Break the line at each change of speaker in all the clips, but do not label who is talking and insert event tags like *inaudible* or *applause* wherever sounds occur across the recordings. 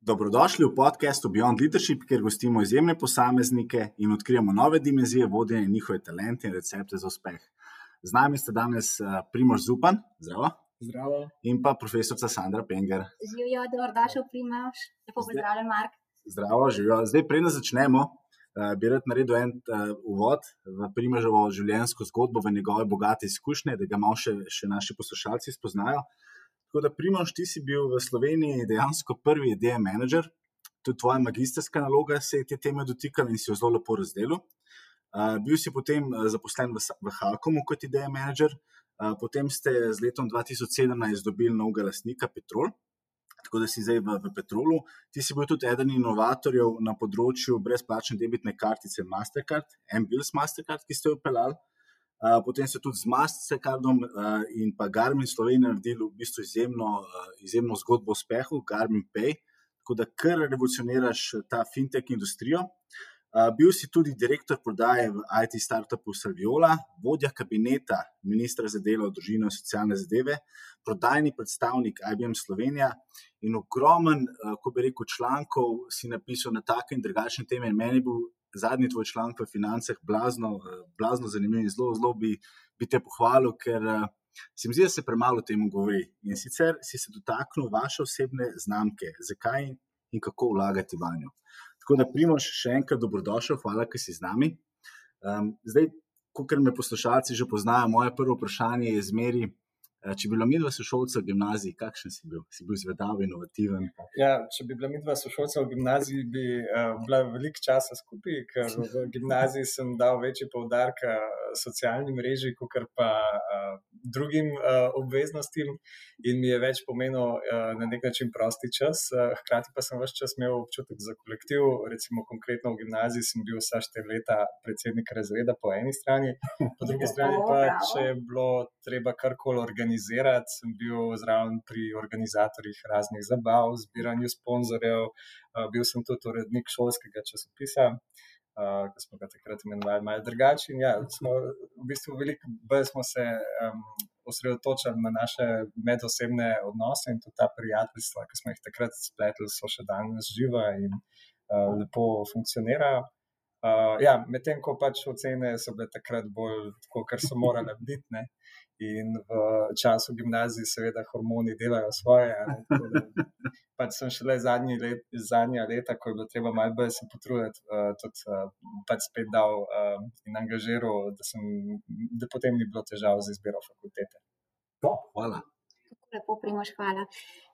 Dobrodošli v podkastu Beyond Leadership, kjer gostimo izjemne posameznike in odkrijemo nove dimenzije vodenja in njihove talente in recepte za uspeh. Z nami ste danes uh, Primož Zupan, zdravo.
Zdravo.
In pa profesorica Sandra Penger.
Živijo, dobrodošli, Primož. Lepo pozdravljen, Mark.
Zdravo, živijo. Zdaj, preden začnemo, uh, bi rad naredil en uh, uvod v Primožovo življenjsko zgodbo, v njegove bogate izkušnje, da ga malo še, še naši poslušalci spoznajo. Tako da, Primož, ti si bil v Sloveniji dejansko prvi ideje menedžer, tudi tvoja magistrska naloga se je te teme dotikala in si jo zelo lepo razdelil. Uh, bil si potem zaposlen v, v Halkomu kot ideje menedžer, uh, potem ste z letom 2017 dobili novega lastnika Petrol. Tako da si zdaj v, v Petrolu. Ti si bil tudi eden inovatorjev na področju brezplačne debitne kartice Mastercard, MBILS Mastercard, ki ste jo upeljali potem so tudi z Mastercardom uh, in pa Garmin Slovenija naredili v bistvu izjemno, uh, izjemno zgodbo o uspehu, Garmin Pay, tako da kar revolucioniraš ta fintech industrijo. Bil si tudi direktor prodaje v IT startupu Salviola, vodja kabineta ministra za delo, družino in socialne zadeve, prodajni predstavnik IBM Slovenija in ogromen, ko bi rekel, člankov si napisal na take in drugačne teme. Meni je bil zadnji tvoj članek v financah, blazno, eh, blazno zanimiv in zelo, zelo bi, bi te pohvalil, ker uh, se mi zdi, da se premalo o tem govori. In sicer si se dotaknil vaše osebne znamke, zakaj in kako vlagati v njo. Tako da, Primož, še enkrat dobrodošel, hvala, da si z nami. Um, zdaj, kot me poslušalci že poznajo, moje prvo vprašanje je zmeri. Eh, če bi bila midva sošolca v gimnaziji, kakšen si bil? Si bil zvedav, inovativen?
Ja, če bi bila midva sošolca v gimnaziji, bi uh, bila veliko časa skupaj, ker v gimnaziji sem dal večji poudarek socialnim mreži, kot pa uh, drugim uh, obveznostim, in mi je več pomenil uh, na nek način prosti čas. Uh, hkrati pa sem vse čas imel občutek za kolektiv. Recimo, konkretno v gimnaziji sem bil vsa štiri leta predsednik razreda po eni strani, po drugi strani pa, če je bilo treba karkoli organizirati organizirati, sem bil zraven pri organizatorjih raznih zabav, zbiranju sponzorjev, uh, bil sem tudi urednik šolskega časopisa, uh, ki smo ga takrat imenovali malo drugače. Ja, smo v bistvu veliko bolj smo se um, osredotočali na naše medosebne odnose in tudi ta prijateljstva, ki smo jih takrat spletli, so še danes živa in uh, lepo funkcionirajo. Uh, ja, Medtem ko pač ocene so bile takrat bolj tako, kar so morale biti. In v času gimnazije, seveda, hormoni delajo svoje. *laughs* Pač sem šele zadnji let, zadnja leta, ko je bilo treba malo bolj se potruditi, uh, tudi uh, pač spet dal uh, in angažiral, da, sem, da potem ni bilo težav z izbiro fakultete.
Hvala
lepo, Primož, hvala.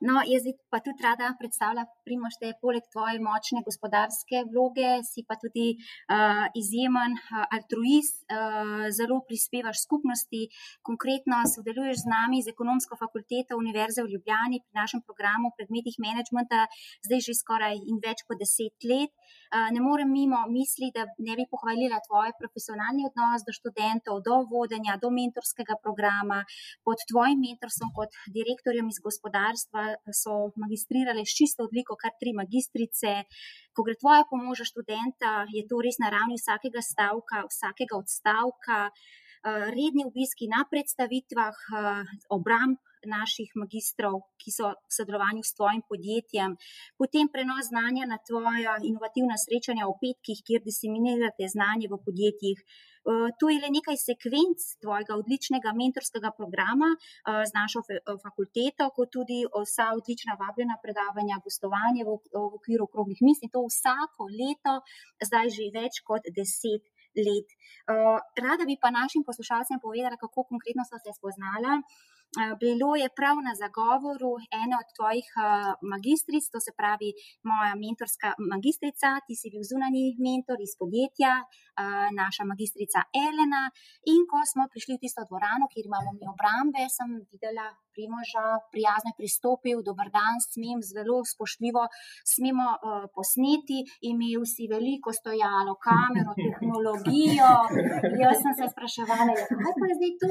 No, jaz pa tudi rada predstavljam, Primož, da je poleg tvoje močne gospodarske vloge, si pa tudi uh, izjemen uh, altruist, uh, zelo prispevaš skupnosti. Konkretno sodeluješ z nami z ekonomsko fakulteto Univerze v Ljubljani pri našem programu predmetih menedžmenta, zdaj že skoraj in več kot deset let. Uh, ne morem mimo misli, da ne bi pohvalila tvoj profesionalni odnos do študentov, do vodenja, do mentorskega programa, pod tvojim mentorstvom kot direktorjem direktorjem iz gospodarstva so magistrirale s čisto odliko, kar tri magistrice. Ko gre tvoja pomoža študenta, je to res na ravni vsakega stavka, vsakega odstavka, eh, redni obiski na predstavitvah, eh, obramb naših magistrov, ki so v sodelovanju s tvojim podjetjem, potem prenos znanja na tvoja inovativna srečanja v petkih, kjer diseminirate znanje v podjetjih. Eh, to je le nekaj sekvenc tvojega odličnega mentorskega programa eh, z našo fakulteto, kot tudi vsa odlična vabljena predavanja, gostovanje v okviru okroglih misli. To vsako leto, zdaj že več kot deset let. Eh, rada bi pa našim poslušalcem povedala, kako konkretno so se spoznala. Bilo je prav na zagovoru ene od tvojih magistric, to se pravi moja mentorska magistrica, ti si bil zunani mentor iz podjetja, naša magistrica Elena. In ko smo prišli v tisto dvorano, kjer imamo mi obrambe, sem videla primoža, prijazno pristopil, dober dan, smem, zelo spoštljivo, smemo posneti, imel si veliko stojalo, kamero, *laughs* tehnologijo. Jaz sem se spraševala, ja, kaj pa je zdaj to,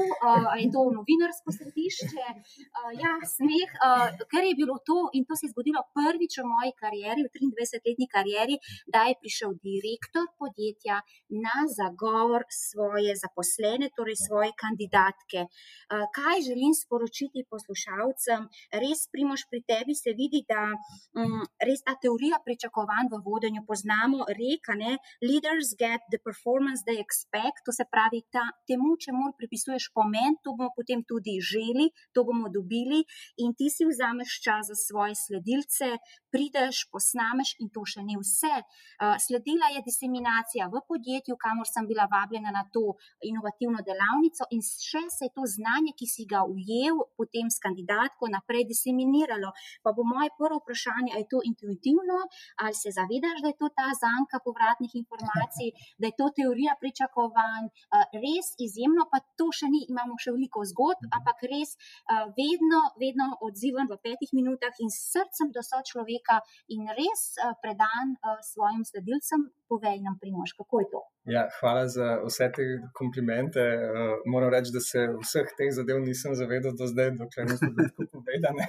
je to novinarsko središče? Žarišče, uh, ja, smeh, uh, ker je bilo to in to se je zgodilo prvič v moji karieri, v 23-letni karieri, da je prišel direktor podjetja na zagovor svoje zaposlene, torej svoje kandidatke. Uh, kaj želim sporočiti poslušalcem? Res, primož, pri tebi se vidi, da um, res ta teorija pričakovanj v vodenju poznamo, reka, ne, leaders get the performance they expect, to se pravi, ta, temu, če mora pripisuješ pomen, to bomo potem tudi želi, to bomo dobili in ti si vzameš čas za svoje sledilce, prideš, posnameš in to še ni vse. Uh, sledila je diseminacija v podjetju, kamor sem bila vabljena na to inovativno delavnico in še se je to znanje, ki si ga ujel potem s kandidatko naprej diseminiralo. Pa bo moje prvo vprašanje, ali je to intuitivno, ali se zavedaš, da je to ta zanka povratnih informacij, *laughs* da je to teorija pričakovanj, uh, res izjemno, pa to še ni, imamo še veliko zgodb, ampak res uh, vedno, vedno odzivam v petih minutah in srcem do sočloveka in res uh, predan uh, svojim sledilcem, povej nam, primož, kako je to.
Ja, hvala za vse te komplimente. Uh, moram reči, da se vseh teh zadev nisem zavedal do zdaj, dokler nisem bil tako povedan.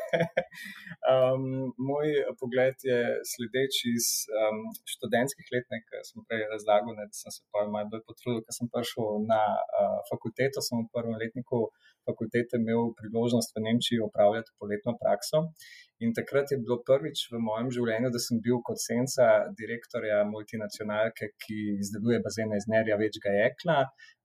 *laughs* um, moj pogled je sledeč iz um, študentskih let, ki sem prej razlagal, ne, da sem se pa malo bolj potrudil, ker sem prišel na uh, fakulteto, sem v prvem letniku fakultete imel priložnost v Nemčiji opravljati poletno prakso. In takrat je bilo prvič v mojem življenju, da sem bil kot senca direktorja multinacionalke, ki izdeluje bazene iz nerja večga jekla, uh,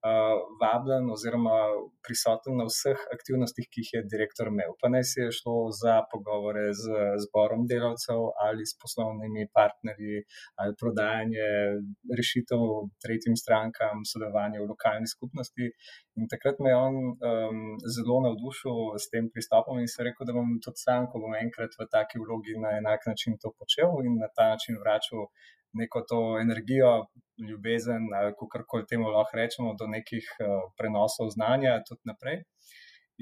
vabljen oziroma prisoten na vseh aktivnostih, ki jih je direktor imel. Pa naj se je šlo za pogovore z zborom delavcev ali s poslovnimi partnerji, ali prodajanje rešitev tretjim strankam, sodelovanje v lokalni skupnosti. In takrat me je on um, zelo navdušil s tem pristopom in se rekel, da bom tudi sam, ko bom enkrat v taki vlogi na enak način to počel in na ta način vračal neko to energijo, ljubezen, kako koli temu lahko rečemo, do nekih uh, prenosov znanja tudi naprej.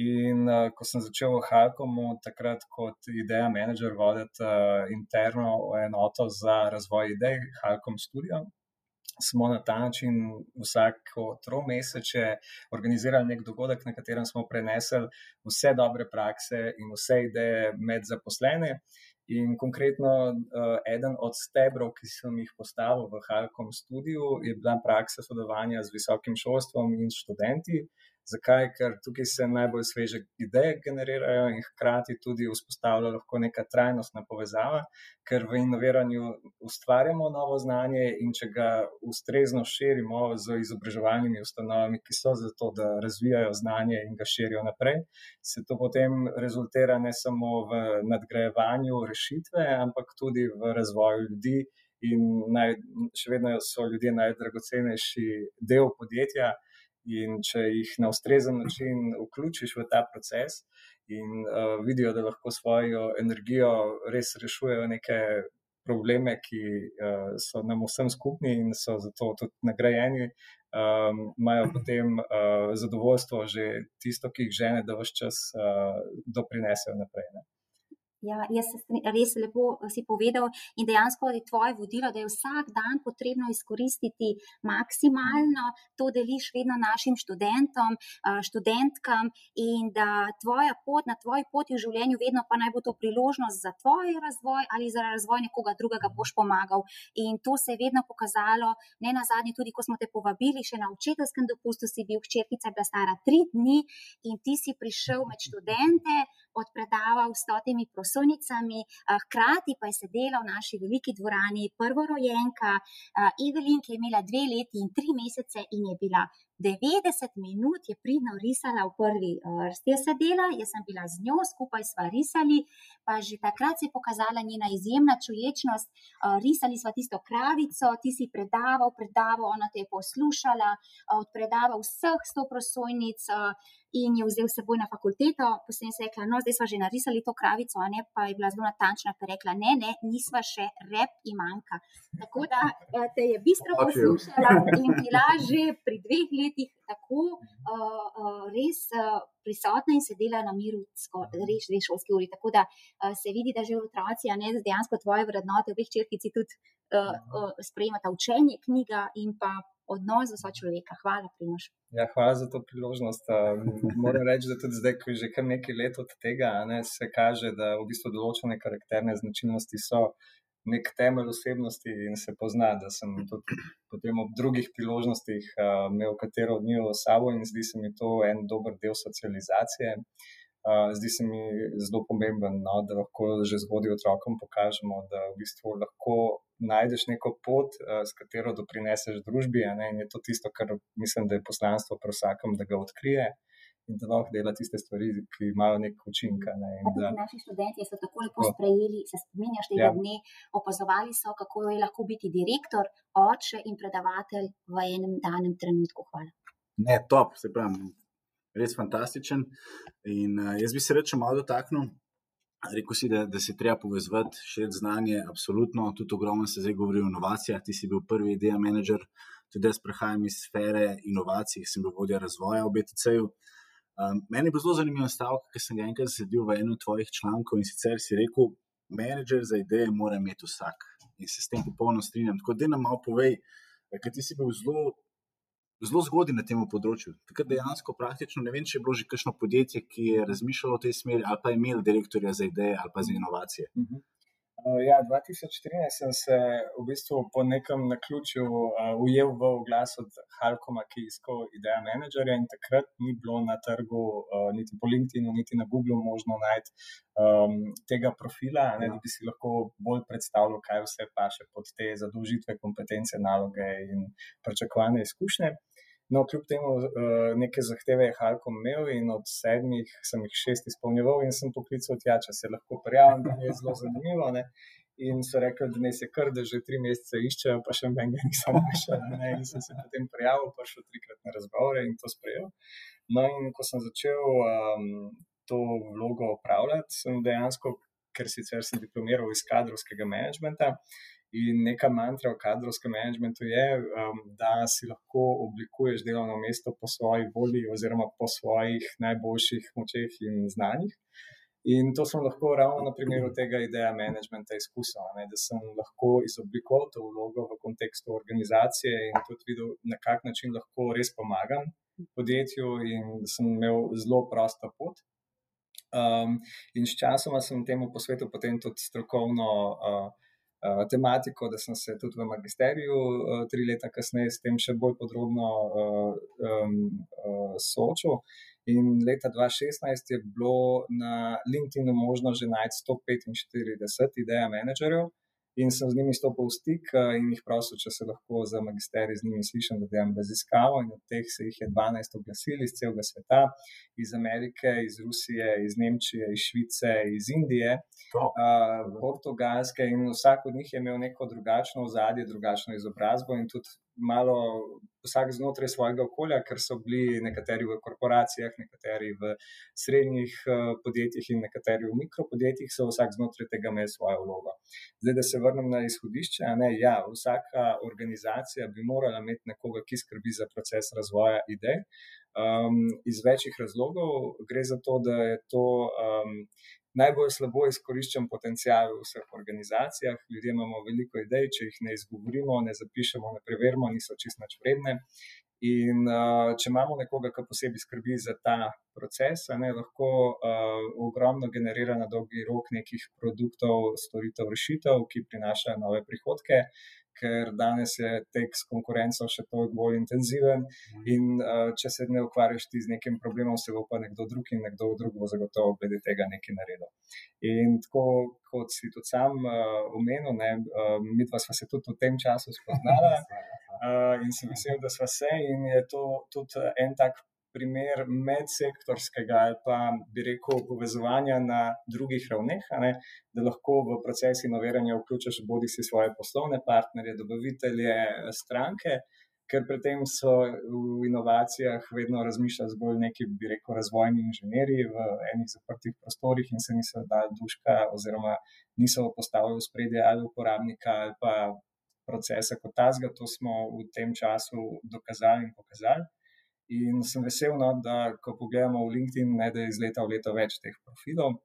In uh, ko sem začel v Halkomu, takrat kot ideja menedžer voditi uh, interno enoto za razvoj idej, Halkom Studio, smo na ta način vsako tromeseče organizirali nek dogodek, na katerem smo prenesli vse dobre prakse in vse ideje med zaposlene. In konkretno, uh, eden od stebrov, ki sem jih postavil v Halkom studiu, je bila praksa sodelovanja z visokim šolstvom in študenti. Zakaj? Ker tukaj se najbolj sveže ideje generirajo in hkrati tudi vzpostavlja lahko neka trajnostna povezava, ker v inoviranju ustvarjamo novo znanje in če ga ustrezno širimo z izobraževalnimi ustanovami, ki so za to, da razvijajo znanje in ga širijo naprej, se to potem rezultira ne samo v nadgrajevanju rešitve, ampak tudi v razvoju ljudi. In naj, še vedno so ljudje najdragocenejši del podjetja, In če jih na ustrezen način vključiš v ta proces in uh, vidijo, da lahko svojo energijo res rešujejo neke probleme, ki uh, so nam vsem skupni in so zato tudi nagrajeni, um, imajo potem uh, zadovoljstvo že tisto, ki jih žene, da vse čas uh, doprinesejo naprej. Ne?
Ja, jaz se res lepo eh, si povedal in dejansko je tvoje vodilo, da je vsak dan potrebno izkoristiti maksimalno, to deliš vedno našim študentom, eh, študentkam in da tvoja pot na tvoji poti v življenju vedno pa naj bo to priložnost za tvoj razvoj ali za razvoj nekoga drugega boš pomagal. In to se je vedno pokazalo, ne na zadnje, tudi ko smo te povabili še na učiteljskem dopustu, si bil hčerkica, bila stara tri dni in ti si prišel med študente, odpredaval s totimi prosojnicami, hkrati pa je sedela v naši veliki dvorani prvorojenka Evelin, ki je imela dve leti in tri mesece in je bila 90 minut je pridno risala v prvi vrsti. Jaz sedela, jaz sem bila z njo, skupaj smo risali, pa že takrat se je pokazala njena izjemna čuječnost. Risali smo tisto kravico, ti si predaval, predaval, ona te je poslušala, odpredaval vseh sto prosojnic. In je vzel seboj na fakulteto, potem se je rekla: No, zdaj smo že narisali to kravico, a ne pa je bila zelo natančna, pa je rekla: Ne, ne, nisva še rep imanka. Tako da te je bistro poslušala in bila že pri dveh letih letih tako uh, uh, res uh, prisotna in sedela na miru, res dve šolske uri. Tako da uh, se vidi, da že otroci, a ne dejansko tvoje vrednote, obeh črkici tudi uh, uh, sprejemata učenje, knjiga in pa odnos do sočloveka. Hvala, Primož.
Ja, hvala za to priložnost. Moram reči, da tudi zdaj, ko je že kar nekaj let od tega, ne, se kaže, da v bistvu določene karakterne značilnosti so nek temelj osebnosti in se pozna, da sem tudi potem ob drugih priložnostih uh, imel katero od njih s sabo in zdi se mi to en dober del socializacije. Uh, zdi se mi zelo pomemben, no, da lahko že zgodaj otrokom pokažemo, da v bistvu lahko najdeš neko pot, uh, s katero doprineseš družbi. In je to tisto, kar mislim, da je poslanstvo pri vsakem, da ga odkrije. Uh, in da lahko dela tiste stvari, ki imajo nek učinek. Ne,
da... Naši študenti so tako lepo sprejeli, se spominjaš tega ja. dne, opazovali so, kako je lahko biti direktor, oče in predavatelj v enem danem trenutku. Hvala.
Ne, top, se pravi, res fantastičen. In uh, jaz bi se reče malo dotaknil. Rekl si, da, da se treba povezati, širiti znanje, absolutno. Tudi ogromno se zdaj govori o inovacijah. Ti si bil prvi ideja menedžer, tudi jaz prihajam iz sfere inovacij, sem bil vodja razvoja v BTC-ju. Um, meni je bil zelo zanimiv stavek, ki sem ga enkrat zasledil v enem tvojih člankov in sicer si rekel, menedžer za ideje mora imeti vsak. In se s tem popolnoma strinjam. Tako da nam malo povej, ker ti si bil zelo, zelo zgodaj na tem področju. Takrat dejansko praktično ne vem, če je bilo že kakšno podjetje, ki je razmišljalo v tej smeri ali pa je imel direktorja za ideje ali pa za inovacije. Uh mhm. -huh.
Uh, ja, 2014 sem se v bistvu po nekem naključju uh, ujel v oglas od Halkoma, ki je iskal ideja menedžerja, in takrat ni bilo na trgu, uh, niti po LinkedIn, niti na Google, možno najti um, tega profila, ne, da bi si lahko bolj predstavljal, kaj vse paše pod te zadolžitve, kompetence, naloge in pričakovane izkušnje. No, kljub temu, uh, neke zahteve je Halkom imel in od sedmih sem jih šest izpolnjeval in sem poklical tja, če se lahko prijavim, da je zelo zanimivo. Ne? In so rekli, da ne se kar, da že tri mesece iščejo, pa še menj nisem našel. In sem se potem prijavil, pa šel trikrat na razgovore in to sprejel. No, in ko sem začel um, to vlogo upravljati, sem dejansko, ker sicer sem diplomiral iz kadrovskega menedžmenta. In neka mantra v kadrovskem menedžmentu je, um, da si lahko oblikuješ delovno mesto po svoji volji oziroma po svojih najboljših močeh in znanjih. In to sem lahko ravno na primeru tega ideja menedžmenta izkusil, ne, da sem lahko izoblikoval to vlogo v kontekstu organizacije in tudi videl, na kak način lahko res pomagam podjetju in da sem imel zelo prosto pot. Um, in s časoma sem temu posvetil potem tudi strokovno uh, uh, tematiko, da sem se tudi v magisteriju uh, tri leta kasneje s tem še bolj podrobno uh, um, uh, soočil. In leta 2016 je bilo na LinkedIn možno že najti 145 idej menedžerjev, in sem z njimi stopil v stik eh, in jih prosil, če se lahko za magisterij z njimi slišim, da delam raziskavo. In od teh se jih je 12 oglasili iz celega sveta, iz Amerike, iz Rusije, iz Nemčije, iz Švice, iz Indije, uh, Portugalske in vsak od njih je imel neko drugačno ozadje, drugačno izobrazbo in tudi malo vsak znotraj svojega okolja, ker so bili nekateri v korporacijah, nekateri v srednjih uh, podjetjih in nekateri v mikropodjetjih, so vsak znotraj tega imeli svojo vlogo. Zdaj, da se vrnem na izhodišče, ne, ja, vsaka organizacija bi morala imeti nekoga, ki skrbi za proces razvoja idej. Um, iz večjih razlogov gre za to, da je to um, najbolj slabo izkoriščen potencial v vseh organizacijah. Ljudje imamo veliko idej, če jih ne izgovorimo, ne zapišemo, ne preverimo, niso čisto vredne. In uh, če imamo nekoga, ki posebej skrbi za ta proces, ne, lahko uh, ogromno generira na dolgi rok nekih produktov, storitev, rešitev, ki prinašajo nove prihodke ker danes je tek s konkurenco še toliko bolj intenziven. Mhm. In uh, če se ne ukvarjaš ti z nekim problemom, se bo pa nekdo drug in nekdo drug bo zagotovo glede tega nekaj naredil. In tako kot si tudi sam uh, omenil, ne, uh, mi dva sva se tudi v tem času spoznala. *laughs* Uh, in sem vesel, da smo se, in je to tudi en tak primer medsektorskega ali pa bi rekel povezovanja na drugih ravneh, ne, da lahko v proces inoviranja vključiš bodi si svoje poslovne partnerje, dobavitelje, stranke. Ker pri tem so v inovacijah vedno razmišljali zgolj neki, bi rekel, razvojni inženirji v enih zaprtih prostorih in se niso dali duška, oziroma niso postavili v spredje ali uporabnika ali pa procesa kot tazga. To smo v tem času dokazali in pokazali. In sem vesel, no, da ko pogledamo v LinkedIn, ne, da je iz leta v leto več teh profilov.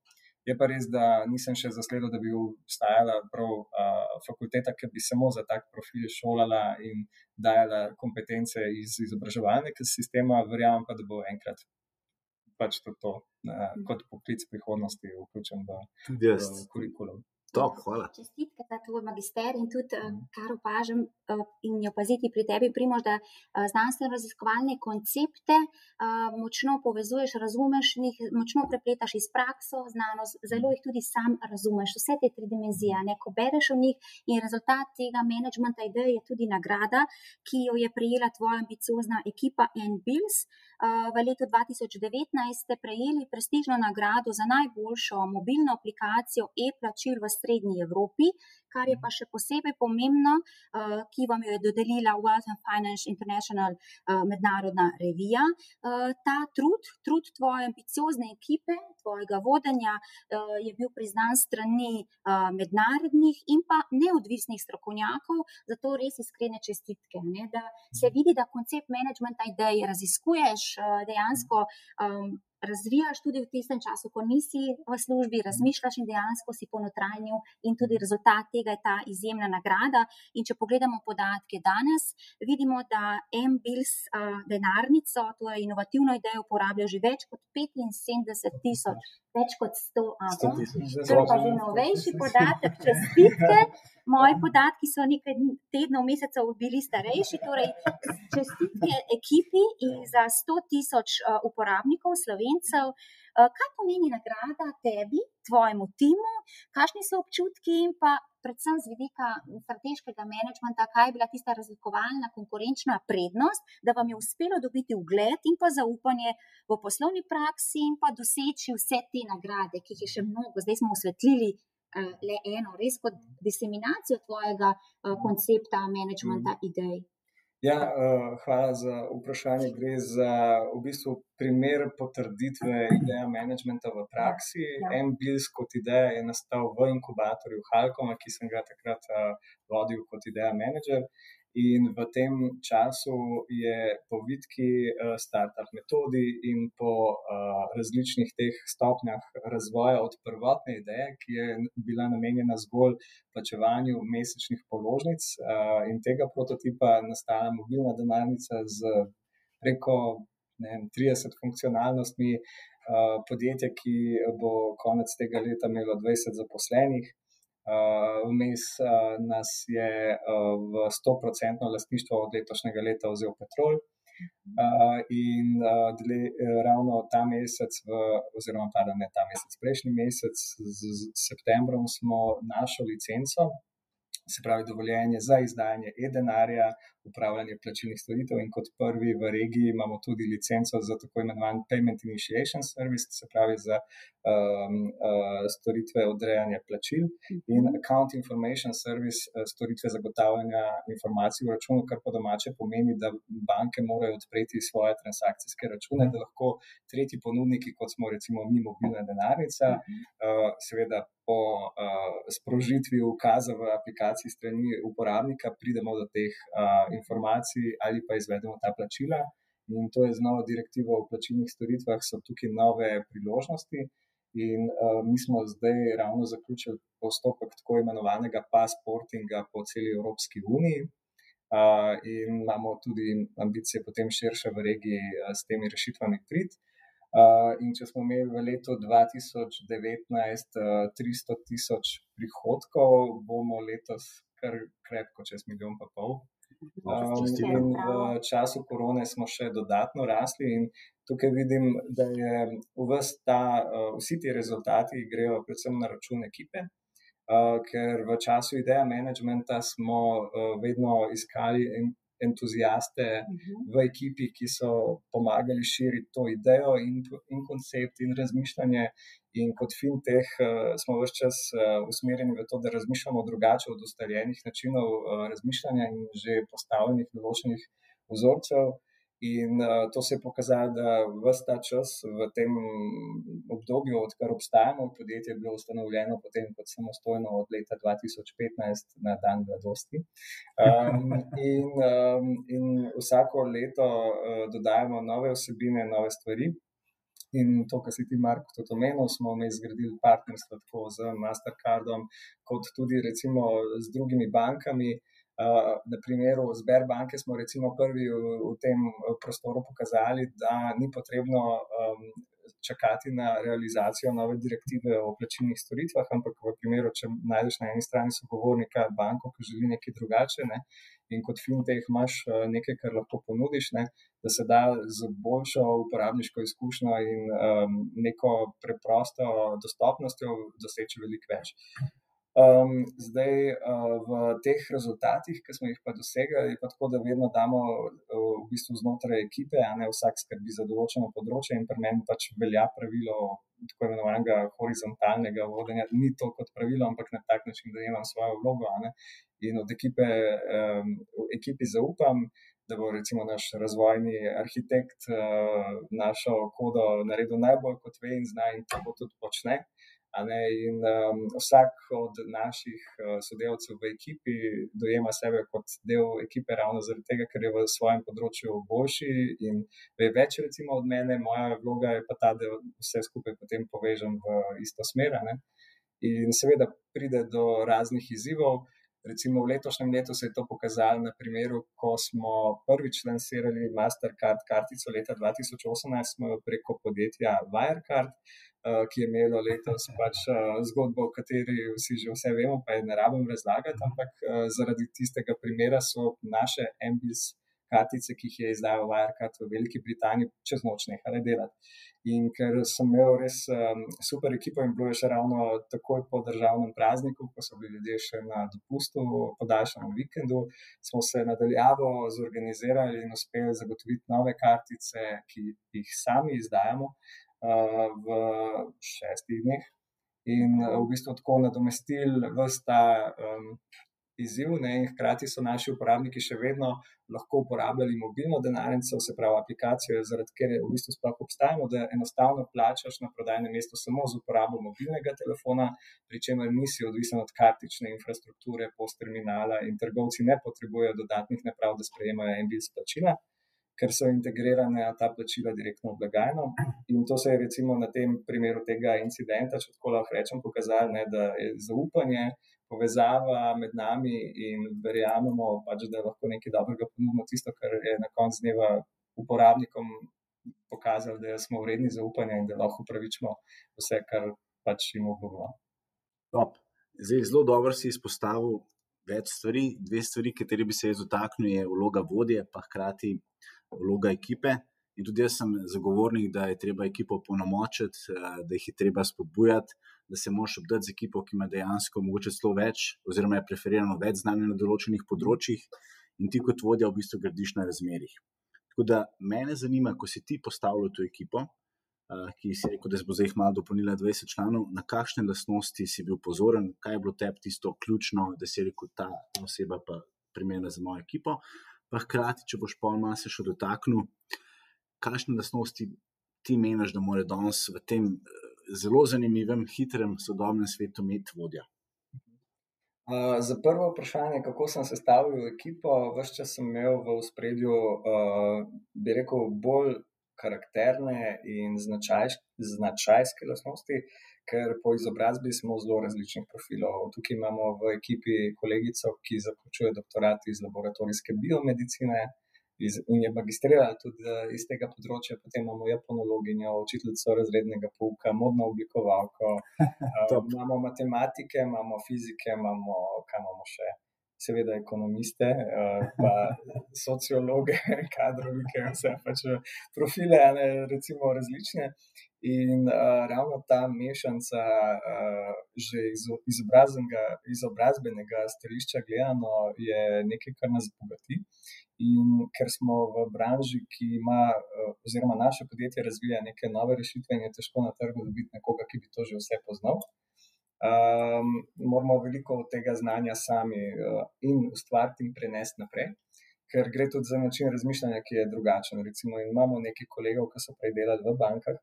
Je pa res, da nisem še zasledil, da bi obstajala prav uh, fakulteta, ki bi samo za tak profil šolala in dajala kompetence iz izobraževalnega sistema, verjamem pa, da bo enkrat pač to, to kot poklic prihodnosti vključen v, v kurikulum.
Top, hvala.
Čestitke za tvoj magister in tudi, kar opažam in je opaziti pri tebi, Primož, da znanstveno-raziskovalne koncepte močno povezuješ, razumeš jih, močno prepletaš iz prakso, znanost, zelo jih tudi sam razumeš, vse te tri dimenzije, ne, ko bereš o njih in rezultat tega managementa ideje je tudi nagrada, ki jo je prejela tvoja ambiciozna ekipa NBILS. V letu 2019 ste prejeli prestižno nagrado za najboljšo mobilno aplikacijo e-plačil v srednji Evropi, kar je pa še posebej pomembno, ki vam jo je dodelila Wealth and Finance International mednarodna revija. Ta trud, trud tvoje ambiciozne ekipe, tvojega vodenja je bil priznan strani mednarodnih in pa neodvisnih strokovnjakov, zato res iskrene čestitke, ne, da se vidi, da koncept managementa ideje raziskuješ, dejansko razvijaš tudi v tistem času, ko nisi v službi, razmišljaš in dejansko si ponotranjil in tudi rezultat tega je ta izjemna nagrada. In če pogledamo podatke danes, vidimo, da MBILS denarnico, to je inovativno idejo, uporablja že več kot 75 tisoč, več kot 100 avtorjev. To je pa že novejši podatek, čestitke. *laughs* Moji podatki so nekaj tednov, mesecev bili starejši, torej čestitke ekipi in za 100 tisoč uporabnikov, slovencev. Kaj pomeni nagrada tebi, tvojemu timu, kakšni so občutki in pa predvsem z vidika strateškega menedžmenta, kaj je bila tista razlikovalna konkurenčna prednost, da vam je uspelo dobiti ugled in pa zaupanje v poslovni praksi in pa doseči vse te nagrade, ki jih je še mnogo, zdaj smo osvetlili le eno, res kot diseminacijo tvojega koncepta menedžmenta idej.
Ja, hvala za vprašanje. Gre za v bistvu primer potrditve ideje menedžmenta v praksi. MBILS kot ideja je nastal v inkubatorju Halkoma, ki sem ga takrat vodil kot ideja menedžer. In v tem času je po vitki startup metodi in po različnih teh stopnjah razvoja od prvotne ideje, ki je bila namenjena zgolj plačevanju mesečnih položnic in tega prototipa, nastala mobilna denarnica z preko, vem, trideset funkcionalnostmi, podjetje, ki bo konec tega leta imelo dvajset zaposlenih. Vmes nas je v stoprocentno lastništvo od letošnjega leta vzel Petrol. in ravno ta mesec v, oziroma pardon, ne ta mesec, prejšnji mesec s septembrom smo našo licenco, se pravi dovoljenje za izdajanje e-denarja, upravljanje plačilnih storitev, in kot prvi v regiji imamo tudi licenco za tako imenovani payment initiation service, se pravi za storitve odrejanja plačil, in account information service, storitve zagotavljanja informacij v računu, kar po domače pomeni, da banke morajo odpreti svoje transakcijske račune, da lahko tretji ponudniki, kot smo recimo mi, mobilna denarnica, seveda po sprožitvi ukaza v aplikaciji strani uporabnika pridemo do teh informacij ali pa izvedemo ta plačila. In to je z novo direktivo o plačilnih storitvah so tukaj nove priložnosti. In mi smo zdaj ravno zaključili postopek tako imenovanega passportinga po celi Evropski uniji. in imamo tudi ambicije potem širše v regiji s temi rešitvami priti. in če smo imeli v letu dva tisoč devetnajst tristo tisoč prihodkov, bomo letos kar krepko čez milijon pa pol. In v času korone smo še dodatno rasli in tukaj vidim, da je ta, vsi ti rezultati grejo predvsem na račun ekipe, ker v času ideja menedžmenta smo vedno iskali entuziaste v ekipi, ki so pomagali širiti to idejo in in koncept in razmišljanje. In kot Fintech smo ves čas usmerjeni v to, da razmišljamo drugače od ustaljenih načinov razmišljanja in že postavljenih določenih vzorcev. In to se je pokazalo, da ves ta čas v tem obdobju, odkar obstajamo, podjetje je bilo ustanovljeno potem kot samostojno od leta dva tisoč petnajst na dan mladosti. in in vsako leto dodajamo nove vsebine, nove stvari. In to, kar si ti, Marko, tudi omenil, smo mi zgradili partnerstvo tako z Mastercardom, kot tudi recimo z drugimi bankami. Uh, na primeru Sberbanke smo recimo prvi v, v tem prostoru pokazali, da ni potrebno um, čakati na realizacijo nove direktive o plačilnih storitvah, ampak v primeru, če najdeš na eni strani sogovornika banko, ki želi nekaj drugače, ne, in kot fintech imaš eh, nekaj, kar lahko ponudiš, ne, da se da z boljšo uporabniško izkušnjo in um, neko preprosto dostopnostjo doseči veliko več. Um, zdaj, uh, v teh rezultatih, ki smo jih pa dosegli, je pa tako, da vedno damo uh, v bistvu znotraj ekipe, a ne vsak skrbi za določeno področje, in pri meni pač velja pravilo tako imenovanega horizontalnega vodenja. Ni to kot pravilo, ampak na tak način, da imam svojo vlogo in od ekipe, um, ekipi zaupam. Da bo recimo naš razvojni arhitekt uh, našo kodo naredil najbolj kot ve in zna, in to tudi počne. In um, vsak od naših uh, sodelavcev v ekipi dojema sebe kot del ekipe, ravno zaradi tega, ker je v svojem področju boljši in ve več, recimo, od mene. Moja vloga je pa ta, da vse skupaj potem povežem v isto smer. In seveda pride do raznih izzivov. Recimo v letošnjem letu se je to pokazalo na primeru, ko smo prvič lansirali Mastercard kartico leta 2018, smo jo preko podjetja Wirecard. Eh, ki je imelo letos *laughs* pač eh, zgodbo, o kateri vsi že vse vemo, pa je ne rabim razlagati, ampak eh, zaradi tistega primera so naše MBS kartice, ki jih je izdal Wirecard v Veliki Britaniji, čez noč nehale delati. In ker sem imel res um, super ekipo in bilo je še ravno takoj po državnem prazniku, ko so bili ljudje še na dopustu, podaljšanem vikendu, smo se nadaljavo zorganizirali in uspeli zagotoviti nove kartice, ki jih sami izdajamo v šestih dneh. In v bistvu tako nadomestili vsta um, izziv, ne, in hkrati so naši uporabniki še vedno lahko uporabljali mobilno denarnico, se pravi aplikacijo, zaradi ker v bistvu sploh obstajamo, da enostavno plačaš na prodajnem mestu samo z uporabo mobilnega telefona, pri čemer nisi odvisen od kartične infrastrukture, post terminala in trgovci ne potrebujejo dodatnih naprav, da sprejemajo en bil splačila ker so integrirane ta plačila direktno v blagajno. In to se je recimo na tem primeru tega incidenta, če tako lahko rečem, pokazalo, ne, da je zaupanje, povezava med nami in verjamemo, pač, da lahko nekaj dobrega ponudimo, tisto, kar je na koncu dneva uporabnikom pokazalo, da smo vredni zaupanja in da lahko upravičimo vse, kar pač jim obljubimo.
Zdaj, zelo dobro si izpostavil več stvari. Dve stvari, kateri bi se jaz dotaknil, je vloga vodje, pa hkrati vloga ekipe. In tudi jaz sem zagovornik, da je treba ekipo ponomočiti, eh, da jih je treba spodbujati, da se moraš obdati z ekipo, ki ima dejansko mogoče celo več, oziroma je preferirano več znanja na določenih področjih, in ti kot vodja v bistvu gradiš na razmerih. Tako da mene zanima, ko si ti postavljal to ekipo, eh, ki si rekel, da bo zdaj malo dopolnila 20 članov, na kakšne lastnosti si bil pozoren, kaj je bilo tebi tisto ključno, da si rekel, ta oseba pa primerna za mojo ekipo pa hkrati, če boš pol malo se še dotaknil, kakšne lastnosti ti meniš, da mora danes v tem eh, zelo zanimivem, hitrem, sodobnem svetu imeti vodja.
Uh, za prvo vprašanje, kako sem sestavil ekipo, vse čas sem imel v spredju, uh, bi rekel, bolj karakterne in značajske, značajske lastnosti, ker po izobrazbi smo zelo različnih profilov. Tukaj imamo v ekipi kolegico, ki zaključuje doktorat iz laboratorijske biomedicine iz, in je magistrirala tudi eh, iz tega področja. Potem imamo japonologinjo, učiteljico razrednega pouka, modno oblikovalko, *laughs* uh, imamo matematike, imamo fizike, imamo kaj imamo še seveda ekonomiste, eh, pa *laughs* sociologe, kadrovike, vse pač profile, ne, recimo različne. In uh, ravno ta mešanica, uh, že iz izobrazbenega stališča gledano, je nekaj, kar nas bogati. In ker smo v branži, ki ima, uh, oziroma naše podjetje razvija neke nove rešitve, in je težko na trgu dobiti nekoga, ki bi to že vse poznal. Um, moramo veliko tega znanja sami uh, in ustvariti in prenesti naprej. Ker gre tudi za način razmišljanja, ki je drugačen. Recimo, imamo nekaj kolegov, ki so prej delali v bankah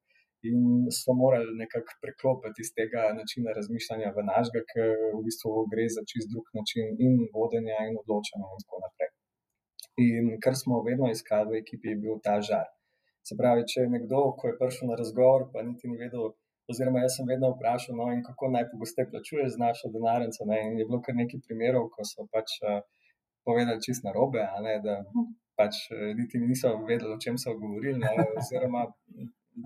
in so morali nekako preklopiti iz tega načina razmišljanja v našega, ker v bistvu gre za čist drug način in vodenja in odločanja in tako naprej. In kar smo vedno iskali v ekipi, je bil ta žar. Se pravi, če je nekdo, ko je prišel na razgovor, pa niti ni vedel, oziroma jaz sem vedno vprašal, no, in kako najpogosteje plačuješ z našo denarnico. In je bilo kar nekaj primerov, ko so pač uh, povedali čist na robe, ne, da pač uh, niti niso vedeli, o čem so govorili. Ne, oziroma,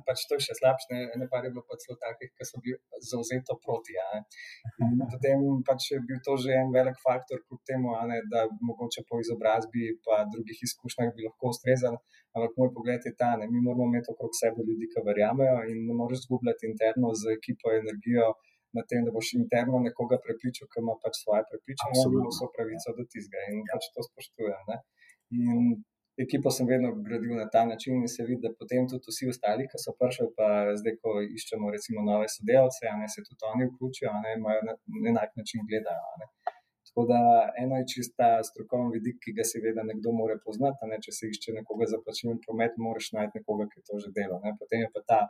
pač to je še slabše, ne, ne pa je bilo pa celo takih, ki so bili zauzeto proti. In potem pač je bil to že en velik faktor, kljub temu, ne, da mogoče po izobrazbi in drugih izkušnjah bi lahko ustrezali. Ampak moj pogled je ta, da mi moramo imeti okrog sebe ljudi, ki verjamejo in ne moreš zgubljati interno z ekipo energijo. Na tem, da boš interno nekoga prepričal, ki ima pač svoje prepričanje, in ima vso pravico do tizga, in pač to spoštujem. Ne? In ekipo sem vedno gradil na ta način in se vidi, da potem tudi vsi ostali, ki so prišli, pa zdaj, ko iščemo recimo nove sodelavce, ne, se tudi oni vključijo, ne, imajo na enak način gledajo. Ne. Tako da eno je čista strokovni vidik, ki ga seveda nekdo more poznati, ne, če se išče nekoga za plačilni promet, moraš najti nekoga, ki to že dela. Ne. Potem je pa ta,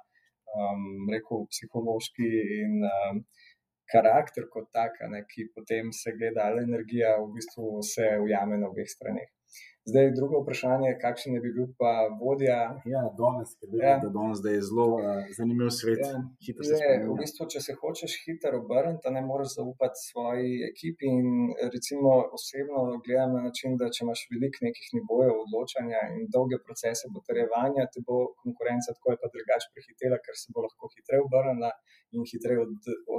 um, rekel, psihološki in um, karakter kot tak, ne, ki potem se gleda, ali energija v bistvu se ujame na obeh straneh. Zdaj, drugo vprašanje, kakšen je bi bil pa vodja?
Ja, danes, ja. da danes je zelo uh, zanimiv svet. Ja.
Je, v bistvu, če se hočeš hitro obrniti, ne moreš zaupati svoji ekipi. In recimo osebno gledam na način, da če imaš veliko nekih nivojev odločanja in dolge procese potrjevanja, te bo konkurenca tako ali pa drugače prehitela, ker se bo lahko hitreje obrnila in hitreje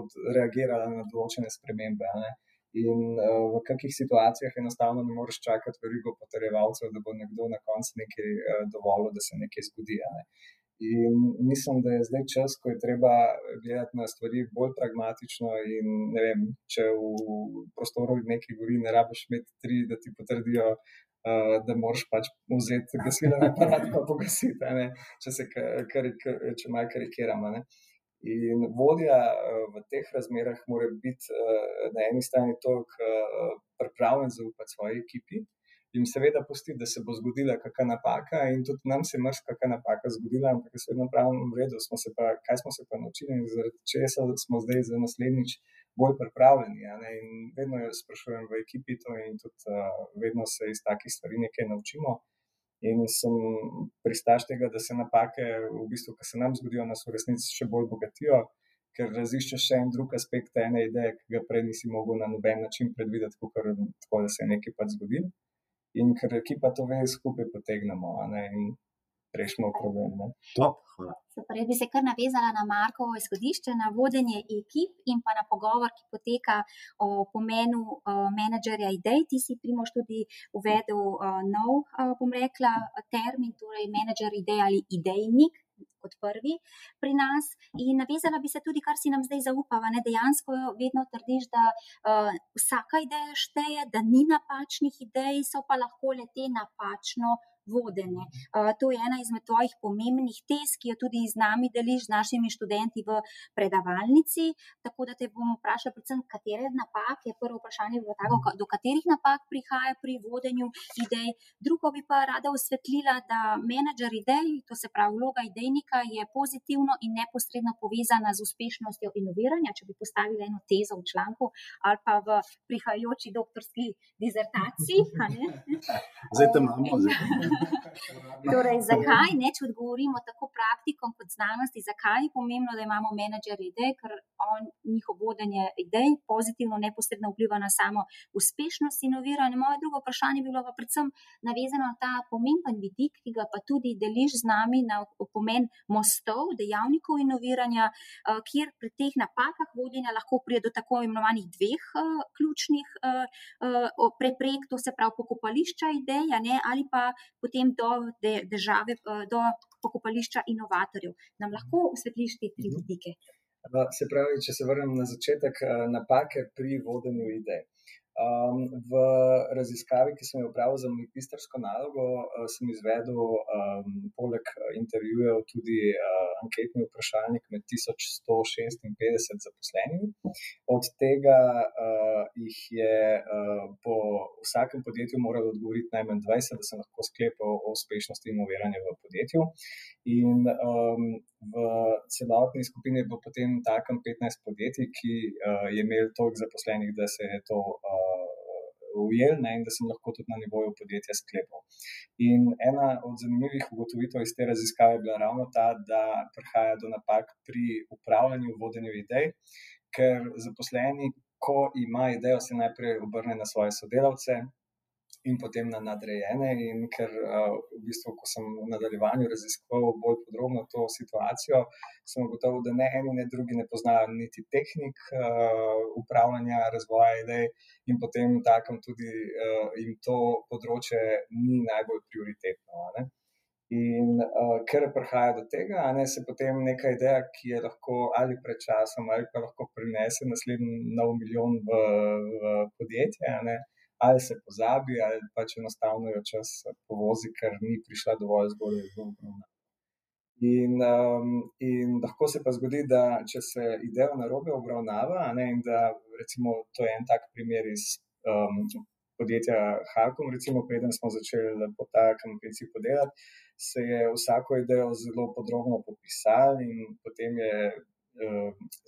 odreagirala od na določene spremembe. In uh, v kakšnih situacijah enostavno ne moreš čakati veliko potrjevalcev, da bo nekdo na koncu nekaj uh, dovolil, da se nekaj zgodi. Ne? In mislim, da je zdaj čas, ko je treba gledati na stvari bolj pragmatično. In, vem, če v prostoru nekaj gori, ne rabiš imeti tri, da ti potrdijo, uh, da moraš pač vzeti gasilni aparat in pogasiti, če se kar, kar, če malo karikiramo. In vodja eh, v teh razmerah mora biti eh, na eni strani toliko eh, pripravljen zaupati svoji ekipi. In seveda pustiti, da se bo zgodila kakšna napaka, in tudi nam se je mrzka kakšna napaka zgodila, ampak je vedno pravno v redu, smo pa, kaj smo se pa naučili in zaradi česa smo zdaj za naslednjič bolj pripravljeni. Vedno jo sprašujem v ekipi to in tudi uh, vedno se iz takih stvari nekaj naučimo. In sem pristaš tega, da se napake, v bistvu, ki se nam zgodijo, nas v resnici še bolj bogatijo, ker raziščeš še en drug aspekt ene ideje, ki ga prej nisi mogel na noben način predvideti, kot tako, da se je nekaj pač zgodilo. In ker ekipa to ve, skupaj potegnemo in rešimo problem.
Top,
jaz bi se kar navezala na Markovo izhodišče, na vodenje ekip in pa na pogovor, ki poteka o pomenu uh, menedžerja idej. Ti si, Primoš, tudi uvedel uh, nov, uh, bom rekla, termin, torej menedžer idej ali idejnik. Kot prvi pri nas, in navezala bi se tudi, kar si nam zdaj zaupava. Ne? Dejansko vedno trdiš, da uh, vsaka ideja šteje, da ni napačnih idej, so pa lahko le te napačno vodenje. Uh, to je ena izmed tvojih pomembnih tez, ki jo tudi z nami deliš, z našimi študenti v predavalnici. Tako da te bom vprašala, predvsem, katere napake. Prvo vprašanje je bilo tako, do katerih napak prihaja pri vodenju idej. Drugo bi pa rada osvetlila, da menedžer idej, to se pravi vloga idejnika, je pozitivno in neposredno povezana z uspešnostjo inoviranja. Če bi postavila eno tezo v članku ali pa v prihajajoči doktorski dizertaciji.
Zdaj te imamo. Zdaj. *laughs*
torej, zakaj, ne, če odgovorimo tako praktikom kot znanosti, zakaj je pomembno, da imamo menedžer idej, ker on, njihov vodenje idej pozitivno, neposredno vpliva na samo uspešnost inoviranja. Moje drugo vprašanje je bilo pa predvsem navezano na ta pomemben vidik, ki ga pa tudi deliš z nami na pomen mostov, dejavnikov inoviranja, eh, kjer pri teh napakah vodenja lahko pride do tako imenovanih dveh uh, ključnih uh, uh, preprek, to se pravi pokopališča idej, ne, ali pa potem do države, eh, do pokopališča inovatorjev. Nam lahko osvetliš te tri mhm. vidike?
Se pravi, če se vrnem na začetek, eh, napake pri vodenju idej. Um, v raziskavi, ki sem jo upravil za magistrsko nalogo, uh, sem izvedel um, poleg intervjujev tudi uh, anketni vprašalnik med 1156 zaposlenimi. Od tega uh, jih je uh, po vsakem podjetju moralo odgovoriti najmanj 20, da se lahko sklepal o uspešnosti inoviranja v podjetju. In um, v celotni skupini je bilo potem takem 15 podjetij, ki uh, je imel toliko zaposlenih, da se je to. Uh, ujel ne, in da sem lahko tudi na nivoju podjetja sklepal. In ena od zanimivih ugotovitev iz te raziskave je bila ravno ta, da prihaja do napak pri upravljanju, vodenju idej, ker zaposleni, ko ima idejo, se najprej obrne na svoje sodelavce, in potem na nadrejene. In ker v bistvu, ko sem v nadaljevanju raziskoval bolj podrobno to situacijo, sem ugotovil, da ne eni, ne drugi ne poznajo niti tehnik upravljanja, razvoja idej, in potem takem tudi jim to področje ni najbolj prioritetno. Ne? In uh, ker prihaja do tega, ne, se potem neka ideja, ki je lahko ali pred časom, ali pa lahko prinese naslednji nov milijon v, v podjetje, ne, uh, ali se pozabi, ali pač enostavno jo čas povozi, ker ni prišla dovolj zgodaj v obravnavo. In, um, in lahko se pa zgodi, da če se ideja na robe obravnava, ne, in da recimo to je en tak primer iz um, podjetja Hakom, recimo preden smo začeli po takem principu delati, se je vsako idejo zelo podrobno popisali in potem je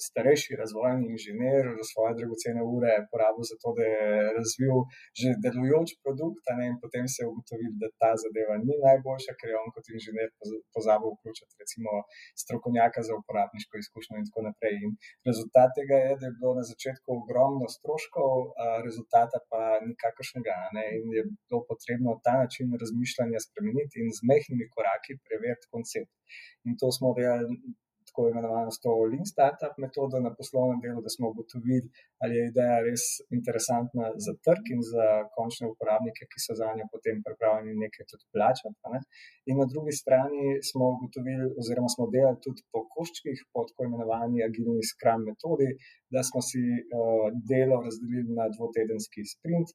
starejši razvojni inženir za svoje dragocene ure porabil za to, da je razvil že delujoč produkt, ne, in potem se je ugotovil, da ta zadeva ni najboljša, ker je on kot inženir pozabil vključiti recimo strokovnjaka za uporabniško izkušnjo in tako naprej. In rezultat tega je, da je bilo na začetku ogromno stroškov, rezultata pa nikakršnega. Ne, in je bilo potrebno ta način razmišljanja spremeniti in z mehkimi koraki preveriti koncept. In to smo delali tako imenovano s to Lean Startup metodo na poslovnem delu, da smo ugotovili, ali je ideja res interesantna za trg in za končne uporabnike, ki so za njo potem pripravljeni nekaj tudi plačati. Ne? In na drugi strani smo ugotovili, oziroma smo delali tudi po koščkih, po tako imenovani agilni skram metodi, da smo si uh, delo razdelili na dvotedenski sprint,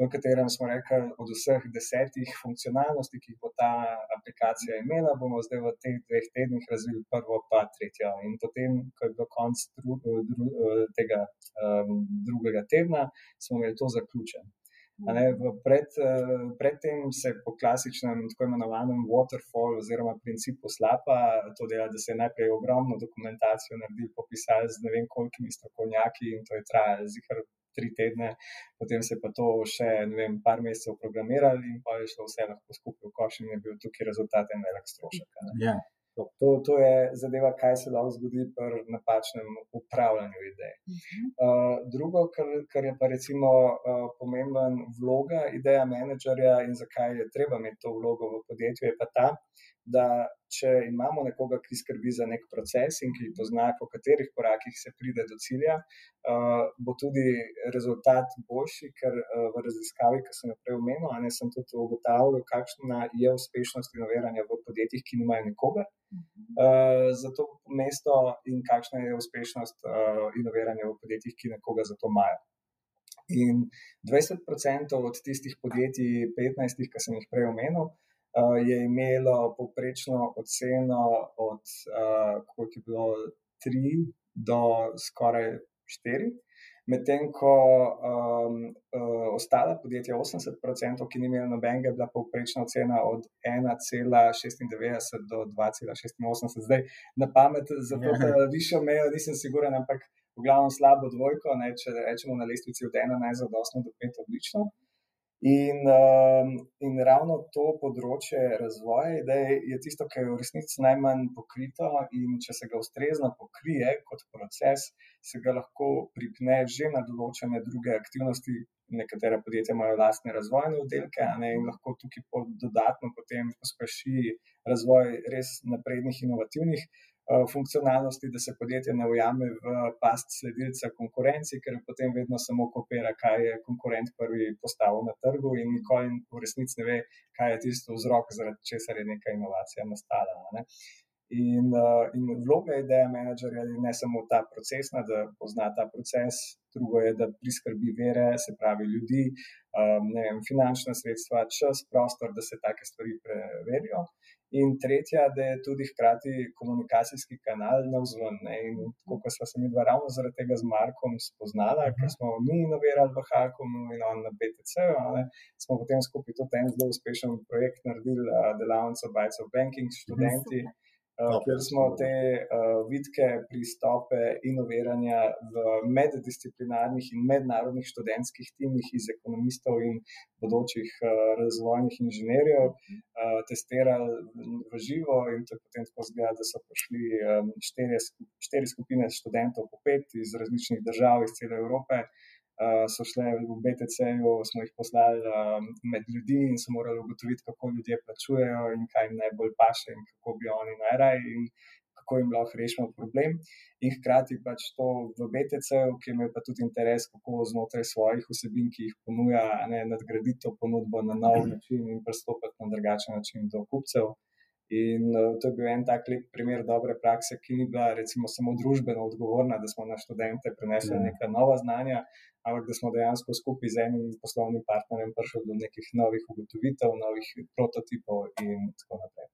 v katerem smo rekli, od vseh desetih funkcionalnosti, ki jih bo ta aplikacija imela, bomo zdaj v teh dveh tednih razvili prvo, pa tretjo. In potem, ko je bilo konc dru, dru, tega um, drugega tedna, smo imeli to zaključeno. Ne, pred, predtem se po klasičnem, tako imenovanem waterfall oziroma principu slapa to dela, da se je najprej ogromno dokumentacijo naredil, popisal z ne vem kolikimi strokovnjaki in to je trajalo zihar tri tedne, potem se pa to še ne vem, par mesecev programirali in pa je šlo vse lahko skupaj v koš in je bil tukaj rezultat en velik strošek.
Ja.
To, to je zadeva, kaj se lahko zgodi pri napačnem upravljanju idej. Uh -huh. uh, drugo, kar, kar je pa recimo uh, pomemben vloga ideja menedžerja in zakaj je treba imeti to vlogo v podjetju, je pa ta, da če imamo nekoga, ki skrbi za nek proces in ki pozna, po katerih korakih se pride do cilja, uh, bo tudi rezultat boljši, ker uh, v raziskavi, ki sem jo prej omenil, ne sem tudi ugotavljal, kakšna je uspešnost inoviranja v podjetjih, ki nimajo nikogar. Uh, za to mesto in kakšna je uspešnost uh, inoviranja v podjetjih, ki nekoga za to imajo. In 20% od tistih podjetij, 15, ki sem jih prej omenil, uh, je imelo poprečno oceno od uh, je bilo 3 do skoraj 4. Medtem ko um, uh, ostala podjetja, 80%, ki ni imela nobenega, je bila povprečna ocena od 1,96 do 2,86. Zdaj, na pamet, za to, da višjo mejo, nisem siguren, ampak v glavnem slabo dvojko, ne, če rečemo na lestvici od 1 najzadostno do 5 odlično. In, um, in ravno to področje razvoja idej je tisto, kar je v resnici najmanj pokrito. In če se ga ustrezno pokrije kot proces, se ga lahko pripne že na določene druge aktivnosti. Nekatera podjetja imajo lastne razvojne oddelke ne, in lahko tukaj dodatno potem pospeši razvoj res naprednih, inovativnih funkcionalnosti, da se podjetje ne ujame v past sledilca konkurenci, ker potem vedno samo kopira, kaj je konkurent prvi postavil na trgu in nikoli v resnici ne ve, kaj je tisto vzrok, zaradi česar je neka inovacija nastala. Ne? In, uh, in vloga ideja menedžerja je ne samo ta procesna, da pozna ta proces, drugo je, da priskrbi vere, se pravi ljudi, um, vem, finančna sredstva, čas, prostor, da se take stvari preverijo. In tretja, da je tudi hkrati komunikacijski kanal na vzven. In kot smo se mi dva ravno zaradi tega z Markom spoznala, uh -huh. ker smo mi inovirali v Hakomu in on na BTC, smo potem skupaj tudi en zelo uspešen projekt naredili, delavnico of Banking s študenti. Uh -huh. Uh, kjer smo te uh, vidke pristope inoviranja v meddisciplinarnih in mednarodnih študentskih timih iz ekonomistov in bodočih uh, razvojnih inženirjev uh, testirali v živo in to je potem tako zgleda, da so prišli um, štiri, štiri skupine študentov po pet iz različnih držav iz cele Evrope. Uh, so šle v BTC-ju, smo jih poslali um, med ljudi in so morali ugotoviti, kako ljudje plačujejo in kaj jim najbolj paše, in kako bi oni najraje in kako jim lahko rešimo problem. In hkrati pač to v BTC-ju, ki ima pa tudi interes, kako znotraj svojih vsebin, ki jih ponuja, ne, nadgraditi to ponudbo na nov način in pristopiti na drugačen način do kupcev. In uh, to je bil en tak lep primer dobre prakse, ki ni bila, recimo, samo družbeno odgovorna, da smo na študente prenesli ja. neka nova znanja, ampak da smo dejansko skupaj z enim poslovnim partnerjem prišli do nekih novih ugotovitev, novih prototipov in tako naprej.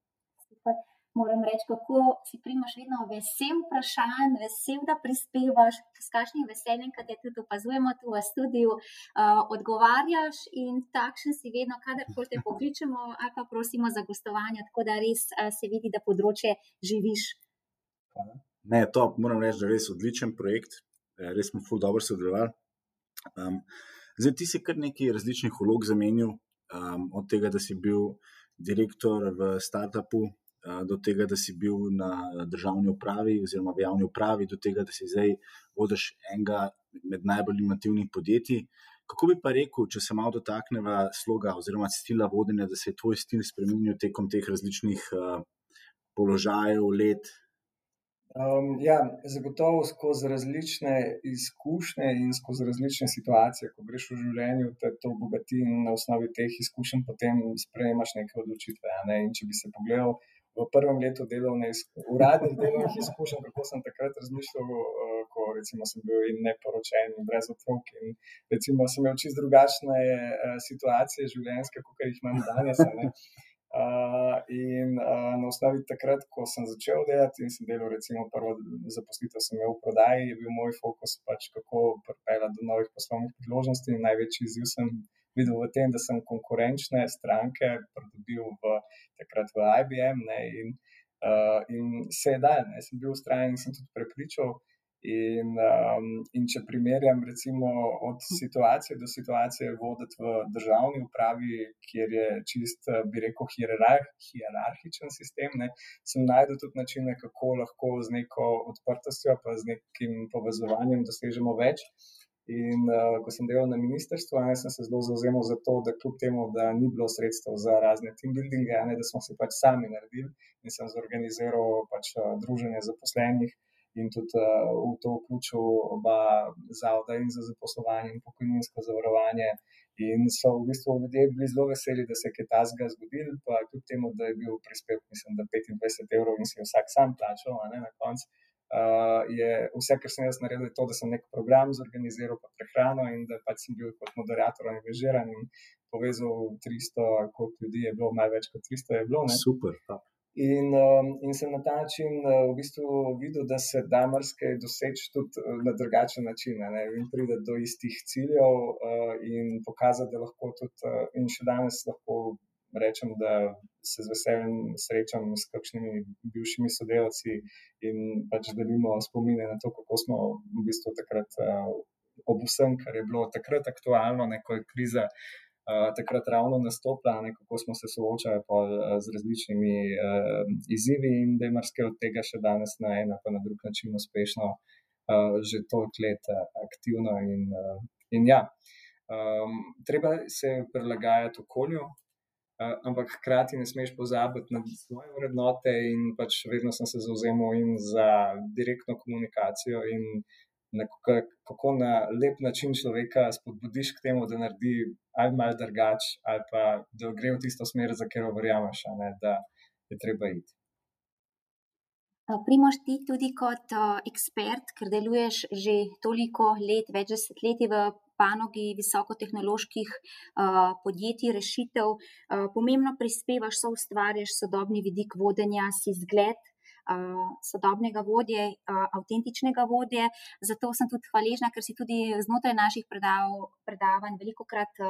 Super moram reči, kako si primaš vedno vesel vprašanj, vesel, da prispevaš, s kakšnim veseljem, kad te tudi opazujemo tu v studiu, uh, odgovarjaš in takšen si vedno, kadarkoli te pokličemo ali pa prosimo za gostovanje, tako da res uh, se vidi, da področje živiš.
Ne, to moram reči, da je res odličen projekt, eh, res smo ful dobro sodelovali. Um, zdaj, ti si kar nekaj različnih vlog zamenil, um, od tega, da si bil direktor v startupu, do tega, da si bil na državni upravi oziroma v javni upravi, do tega, da si zdaj vodiš enega med najbolj inovativnih podjetij. Kako bi pa rekel, če se malo dotakneva sloga oziroma stila vodenja, da se je tvoj stil spremenil tekom teh različnih uh, položajev, let?
Um, ja, zagotovo skozi različne izkušnje in skozi različne situacije, ko greš v življenju, te to obogati in na osnovi teh izkušenj potem sprejemaš neke odločitve. Ne? In če bi se pogledal, v prvem letu delovne, uradnih delovnih izkušenj, kako sem takrat razmišljal, uh, ko recimo, sem bil neporočen in brez otrok. In recimo, sem imel čisto drugačne uh, situacije življenjske, kot jih imam danes. Uh, in uh, na osnovi takrat, ko sem začel delati in sem delal, recimo, prvo zaposlitev, sem imel v prodaji, je bil moj fokus pač, kako pripeljati do novih poslovnih priložnosti. Največji izziv sem videl v tem, da sem konkurenčne stranke pridobil v, takrat v IBM. Ne, in, uh, in se je dal, sem bil ustrajen in sem tudi prepričal. In, um, in če primerjam, recimo, od situacije do situacije voditi v državni upravi, kjer je čist, bi rekel, hierarh, hierarhičen sistem, ne, sem najdel tudi načine, kako lahko z neko odprtostjo, pa z nekim povezovanjem dosežemo več. In uh, ko sem delal na ministrstvu, ne, sem se zelo zauzemal za to, da kljub temu, da ni bilo sredstev za razne team buildinge, ne, da smo se pač sami naredili in sem zorganiziral pač uh, druženje zaposlenih in tudi uh, v to vključil oba zavoda in za zaposlovanje in pokojninsko zavarovanje. In so v bistvu ljudje bili zelo veseli, da se je kaj tasga zgodil, pa kljub temu, da je bil prispevek, mislim, da 25 evrov in si vsak sam plačal, ne, na koncu uh, je vse, kar sem jaz naredil, to, da sem nek program zorganiziral, pa prehrano in da pač sem bil kot moderator angažiran in povezal 300, koliko ljudi je bilo, največ kot 300 je bilo. Ne?
Super. Ta.
In, um, in sem na ta način uh, v bistvu videl, da se da marsikaj doseči tudi uh, na drugačen način. Ne? In pride do istih ciljev, uh, in pokazati, da lahko tudi, in še danes lahko rečem, da se z veseljem srečam s kakšnimi bivšimi sodelavci in pač delimo spomine na to, kako smo v bistvu takrat ob vsem, kar je bilo takrat aktualno, neko je kriza. Uh, takrat ravno nastopila, ne, kako smo se soočali pol, uh, z različnimi uh, izzivi, in da je marsikaj od tega še danes na en ali na drug način uspešno, uh, že toliko let uh, aktivno. In, uh, in ja, um, treba se prilagajati okolju, ampak hkrati ne smeš pozabiti na svoje vrednote, in pač vedno sem se zauzemal in za direktno komunikacijo in kako na lep način človeka spodbudiš k temu, da naredi ali malo drugače, ali pa da gre v tisto smer, za katero verjameš, da je treba iti.
Primoš ti tudi kot ekspert, ker deluješ že toliko let, več desetletij v panogi visokotehnoloških podjetij, rešitev, pomembno prispevaš, so ustvarjaš sodobni vidik vodenja, si zgled sodobnega vodje, avtentičnega vodje. Zato sem tudi hvaležna, ker si tudi znotraj naših predav, predavanj veliko krat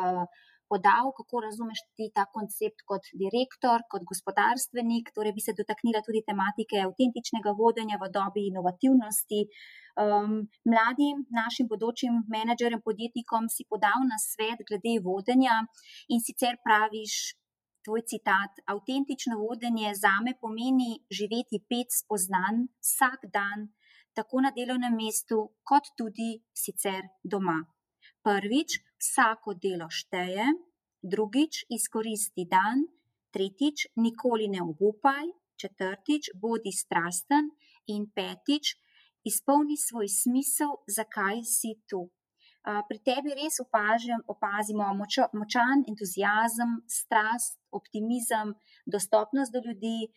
podal, kako razumeš ti ta koncept kot direktor, kot gospodarstvenik. Torej, bi se dotaknila tudi tematike avtentičnega vodenja v dobi inovativnosti. Um, mladim, našim bodočim menedžerjem, podjetnikom si podal na svet glede vodenja in sicer praviš. Tvoj citat: Avtentično vodenje za me pomeni živeti pet spoznanj vsak dan, tako na delovnem mestu, kot tudi sicer doma. Prvič, vsako delo šteje, drugič, izkoristi dan, tretjič, nikoli ne obupaj, četrtič, bodi strasten in petič, izpolni svoj smisel, zakaj si tu. Pri tebi res opažam, opazimo močo, močan entuzijazem, strast, optimizem, dostopnost do ljudi,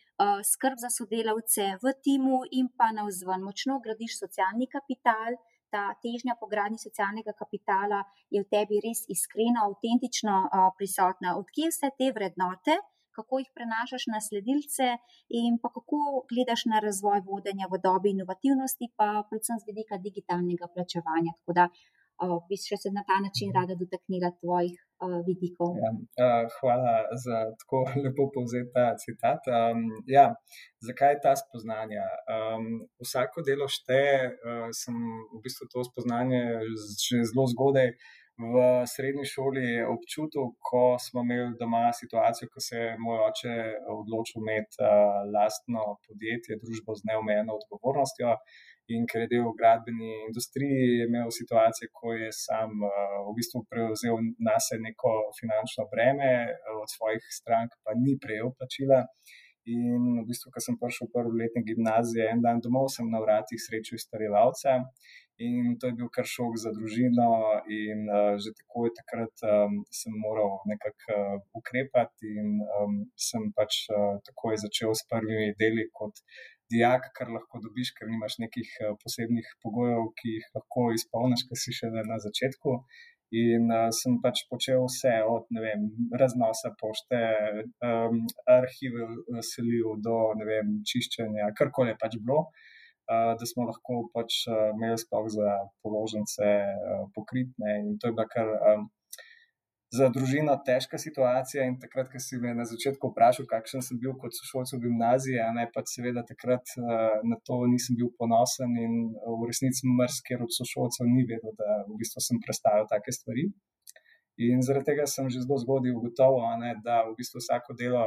skrb za sodelavce v timu in pa na vzven. Močno gradiš socialni kapital, ta težnja po gradnji socialnega kapitala je v tebi res iskreno, avtentično uh, prisotna. Odkje vse te vrednote, kako jih prenašaš na sledilce in kako gledaš na razvoj vodenja v dobi inovativnosti, pa predvsem z vidika digitalnega plačevanja. Tako da uh, bi še se na ta način rada dotaknila tvojih uh, vidikov.
Ja, uh, hvala za tako *laughs* lepo povzeti ta citat. Um, ja, zakaj ta spoznanja? Um, vsako delo šteje, uh, sem v bistvu to spoznanje že zelo zgodaj. V srednji šoli občutil, ko smo imeli doma situacijo, ko se je moj oče odločil imeti uh, lastno podjetje, družbo z neomejeno odgovornostjo. In ker je del v gradbeni industriji, je imel situacijo, ko je sam uh, v bistvu prevzel na sebe neko finančno breme, uh, od svojih strank pa ni prejel plačila. In v bistvu, ko sem prišel v prvi letnik gimnazije, en dan domov sem na vratih srečal starejvalca. In to je bil kar šok za družino, in uh, že tako je takrat um, sem moral nekako uh, ukrepati, in um, sem pač uh, takoj začel s prvimi deli kot dijak, kar lahko dobiš, ker nimaš nekih eh, posebnih pogojev, ki jih lahko izpolniš, ker si še na začetku. In uh, sem pač počel vse, od vem, raznosa pošte, um, arhive selil do vem, čiščenja, karkoli je pač bilo, uh, da smo lahko pač, uh, imeli sploh za položnice uh, pokritne. In to je bilo kar. Um, za družino težka situacija. In takrat, ko si me na začetku vprašal, kakšen sem bil kot sošolc v gimnaziji, ne pa seveda takrat uh, na to nisem bil ponosen in v resnici mrzker od sošolcev ni vedel, da v bistvu sem predstavil take stvari. In zaradi tega sem že zelo zgodaj ugotovil, ne, da v bistvu vsako delo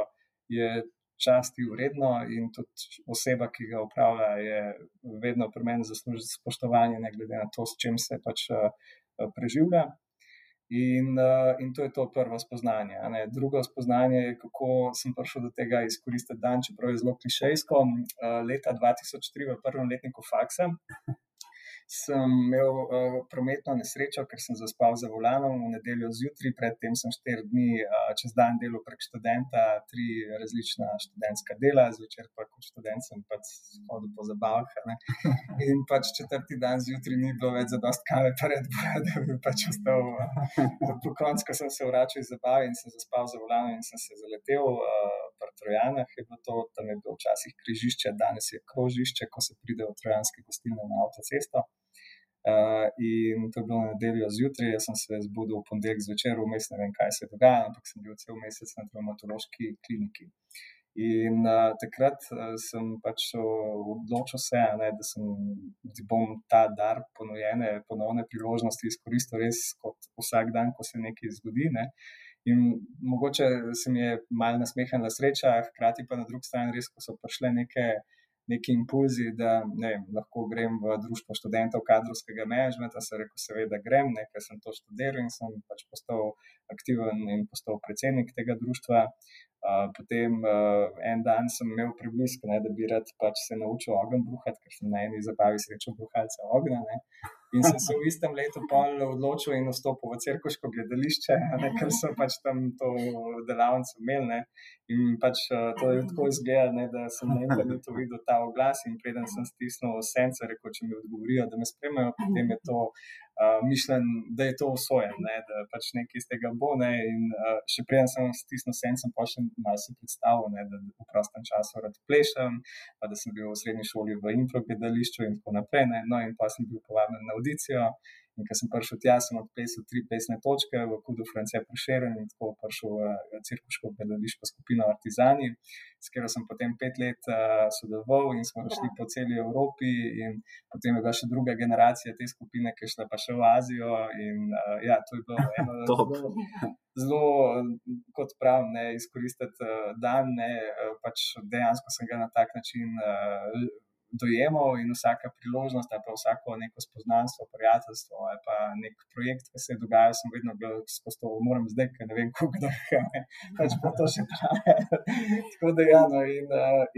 je časti vredno in tudi oseba, ki ga upravlja, je vedno pri meni zaslužiti spoštovanje, ne glede na to, s čim se pač uh, preživlja. In, uh, in to je to prvo spoznanje. Drugo spoznanje je, kako sem prišel do tega izkoristiti dan, čeprav je zelo klišejsko. Uh, leta 2003, v prvem letniku faksa, sem imel uh, prometno nesrečo, ker sem zaspal za volanom v nedeljo zjutraj, predtem sem štiri dni uh, čez dan delal prek študenta, tri različna študentska dela, zvečer pa kot študent sem pač hodil po zabavah. Ne. *laughs* In pač četrti dan zjutraj ni bilo več za dost kave, pred da *laughs* bi pač ostal. Uh, po koncu, ko sem se vračal iz zabave in sem zaspal za volanom in sem se zaletel. Uh, Pri Trojanah je bilo to, tam je bilo včasih križišče, danes je krožišče, ko se pride od Trojanske gostilne na avtocesto. Uh, in to je bilo nedeljo zjutraj, jaz sem se zbudil v ponedeljek zvečer, vmes ne vem, kaj se je dogajalo, ampak sem bil cel mesec na traumatološki kliniki. In uh, takrat uh, sem pač odločil se, ne, da, sem, da bom ta dar ponujene, ponovne priložnosti izkoristil res kot vsak dan, ko se nekaj zgodi. Ne. In mogoče se mi je mal nasmehnila sreča, hkrati pa na drugi strani res, ko so prišle neke neki impulzi, da ne, lahko grem v društvo študentov kadrovskega menedžmenta. Se rekel, seveda grem, nekaj sem to študiral in sem pač postal aktiven in postal predsednik tega društva. Uh, potem uh, en dan sem imel približek, da bi rad pač se naučil ogenj bruhati, ker sem na eni zabavi srečal bruhalca ognja. In sem se v istem letu odločil in vstopil v crkveško gledališče, ne, ker so pač tam to delavnico imeli. Ne. In pač uh, to je tako izgledalo, da sem na internetu videl ta oglas in preden sem stisnil sence, rekel, če mi odgovorijo, da me spremljajo, potem je to uh, mišljen, da je to usojen, ne, da pač nekaj iz tega bo. Ne, in uh, še prej sem stisnil sen, sem pa še malo si predstavil, ne, da v prostem času rad plešem, pa da sem bil v srednji šoli v improgledališču in tako naprej. Ne, no, in pa sem bil povabljen na audicijo. In ko sem prišel tja, sem odpisal tri pesne točke v Kudu, France, Prešeren in tako prišel v cirkuško gledališko skupino Artizani, s katero sem potem pet let uh, sodeloval in smo šli po celi Evropi. In potem je bila še druga generacija te skupine, ki je šla pa še v Azijo. In uh, ja, to je bilo *laughs* eno zelo, zelo, kot pravim, izkoristiti uh, dan. Ne, uh, pač dejansko sem ga na tak način. Uh, dojemal in vsaka priložnost, pa vsako neko spoznanstvo, prijateljstvo ali pa nek projekt, ki se je dogajal, sem vedno bil skozi to, moram zdaj, ker ne vem, kako je, pač pa to še traja. *laughs* Tako da, ja, no, in,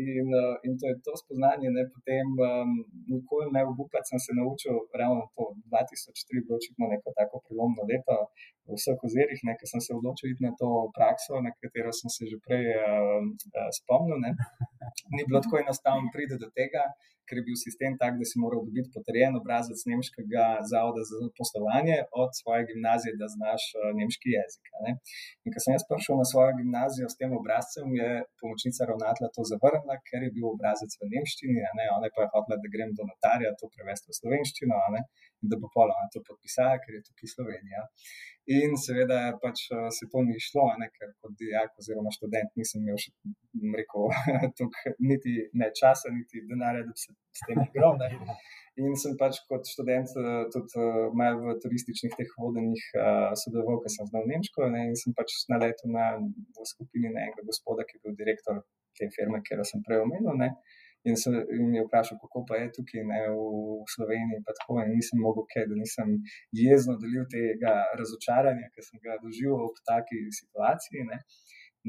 in, in to je to spoznanje, ne potem um, nikoli ne obupati, sem se naučil ravno to 2003, bilo očitno neko tako prelomno leto. V vseh ozirih, ker sem se odločil iti na to prakso, na katero sem se že prej uh, uh, spomnil. Ne. Ni bilo tako enostavno priti do tega, ker je bil sistem tak, da si moral dobiti potrjen obrazec Nemškega zavoda za poslovanje od svoje gimnazije, da znaš uh, nemški jezik. Ne. In ko sem jaz prišel na svojo gimnazijo s tem obrazcem, je pomočnica ravnatla to zavrnila, ker je bil obrazec v nemščini, ona pa je hotela, da grem do notarja to prevesti v slovenščino in da bo polno to podpisala, ker je tukaj Slovenija. In seveda pač eh, se to ni šlo, ne, ker kot dijak oziroma študent nisem imel še rekel, *laughs* niti ne časa, niti denarja, da bi se s tem igral. Ne. In sem pač kot študent eh, tudi uh, malo v turističnih teh vodenih uh, sodeloval, ker sem znal nemško ne, in sem pač naletel na skupini na enega gospoda, ki je bil direktor te firme, kjer sem prej omenil. Ne. In se mi je vprašal, kako pa je tukaj ne, v Sloveniji. Tako, in nisem mogel, kaj, da nisem jezno delil tega razočaranja, ki sem ga doživel v taki situaciji. Ne.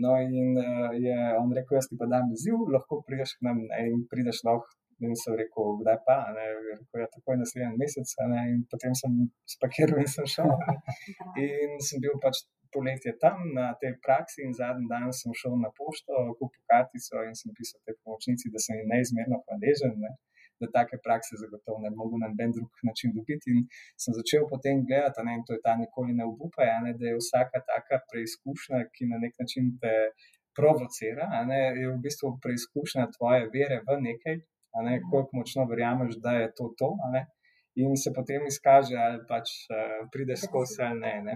No, in uh, je on rekel, jaz ti pa dam izziv, lahko prideš k nam ne, in prideš lahko. In sem rekel, kdaj pa, ne, rekel, ja, tako je naslednji mesec. Ne, in potem sem spakiral in sem šel. *laughs* In sem bil pač poletje tam na tej praksi, in zadnji dan sem šel na pošto, kupil kartico in sem pisal tej pomočnici, da sem jim neizmerno hvaležen. Ne. Da take prakse zagotovo ne mogo na noben drug način dobiti. In sem začel potem gledati, ne, in to je ta nikoli ne obupaj, ne, da je vsaka taka preizkušnja, ki na nek način te provocira, ne, je v bistvu preizkušnja tvoje vere v nekaj, ne, koliko močno verjameš, da je to to. In se potem izkaže, ali pač uh, prideš skozi ali ne. ne.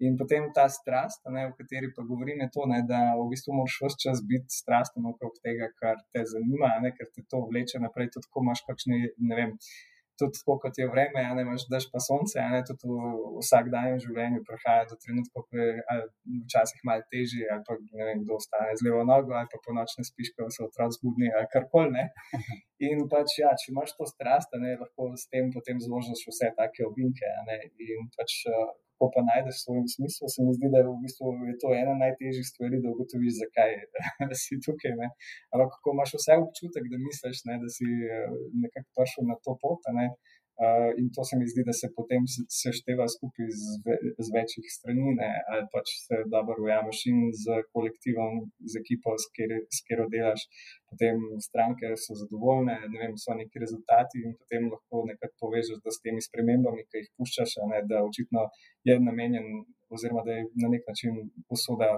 In potem ta strast, ne, o kateri pa govorim, je to, ne, da v bistvu moraš vse čas biti strasten okrog tega, kar te zanima, ne, ker te to vleče naprej. Tudi ko imaš kakšne, ne vem, tudi tako kot je vreme, ne imaš daš pa sonce, ne, tudi v vsak dan v življenju prihaja do trenutka, ko je včasih malo težje, ali pa ne vem, kdo ostane z levo nogo, ali pa po noč ne spiš, ko se otrok zbudi, ali karkoli. *laughs* In pač, ja, če imaš to strast, ne, lahko s tem potem zložiš vse take ovinke. Ne, in pač ko pa najdeš svoj smisel, se mi zdi, da je, v bistvu, je to ena najtežjih stvari, da ugotoviš, zakaj *laughs* si tukaj. Ampak, ko imaš vse občutek, da misliš, ne, da si eh, nekako prišel na to pot. Ne, Uh, in to se mi zdi, da se potem sešteva skupaj z, ve, z večjih strani, ne? ali pač se dobro ujameš in z kolektivom, z ekipo, s katero delaš. Potem stranke so zadovoljne, ne vem, so neki rezultati in potem lahko nekako povežeš s temi spremembami, ki jih puščaš, ne? da očitno je namenjen, oziroma da je na nek način usoda.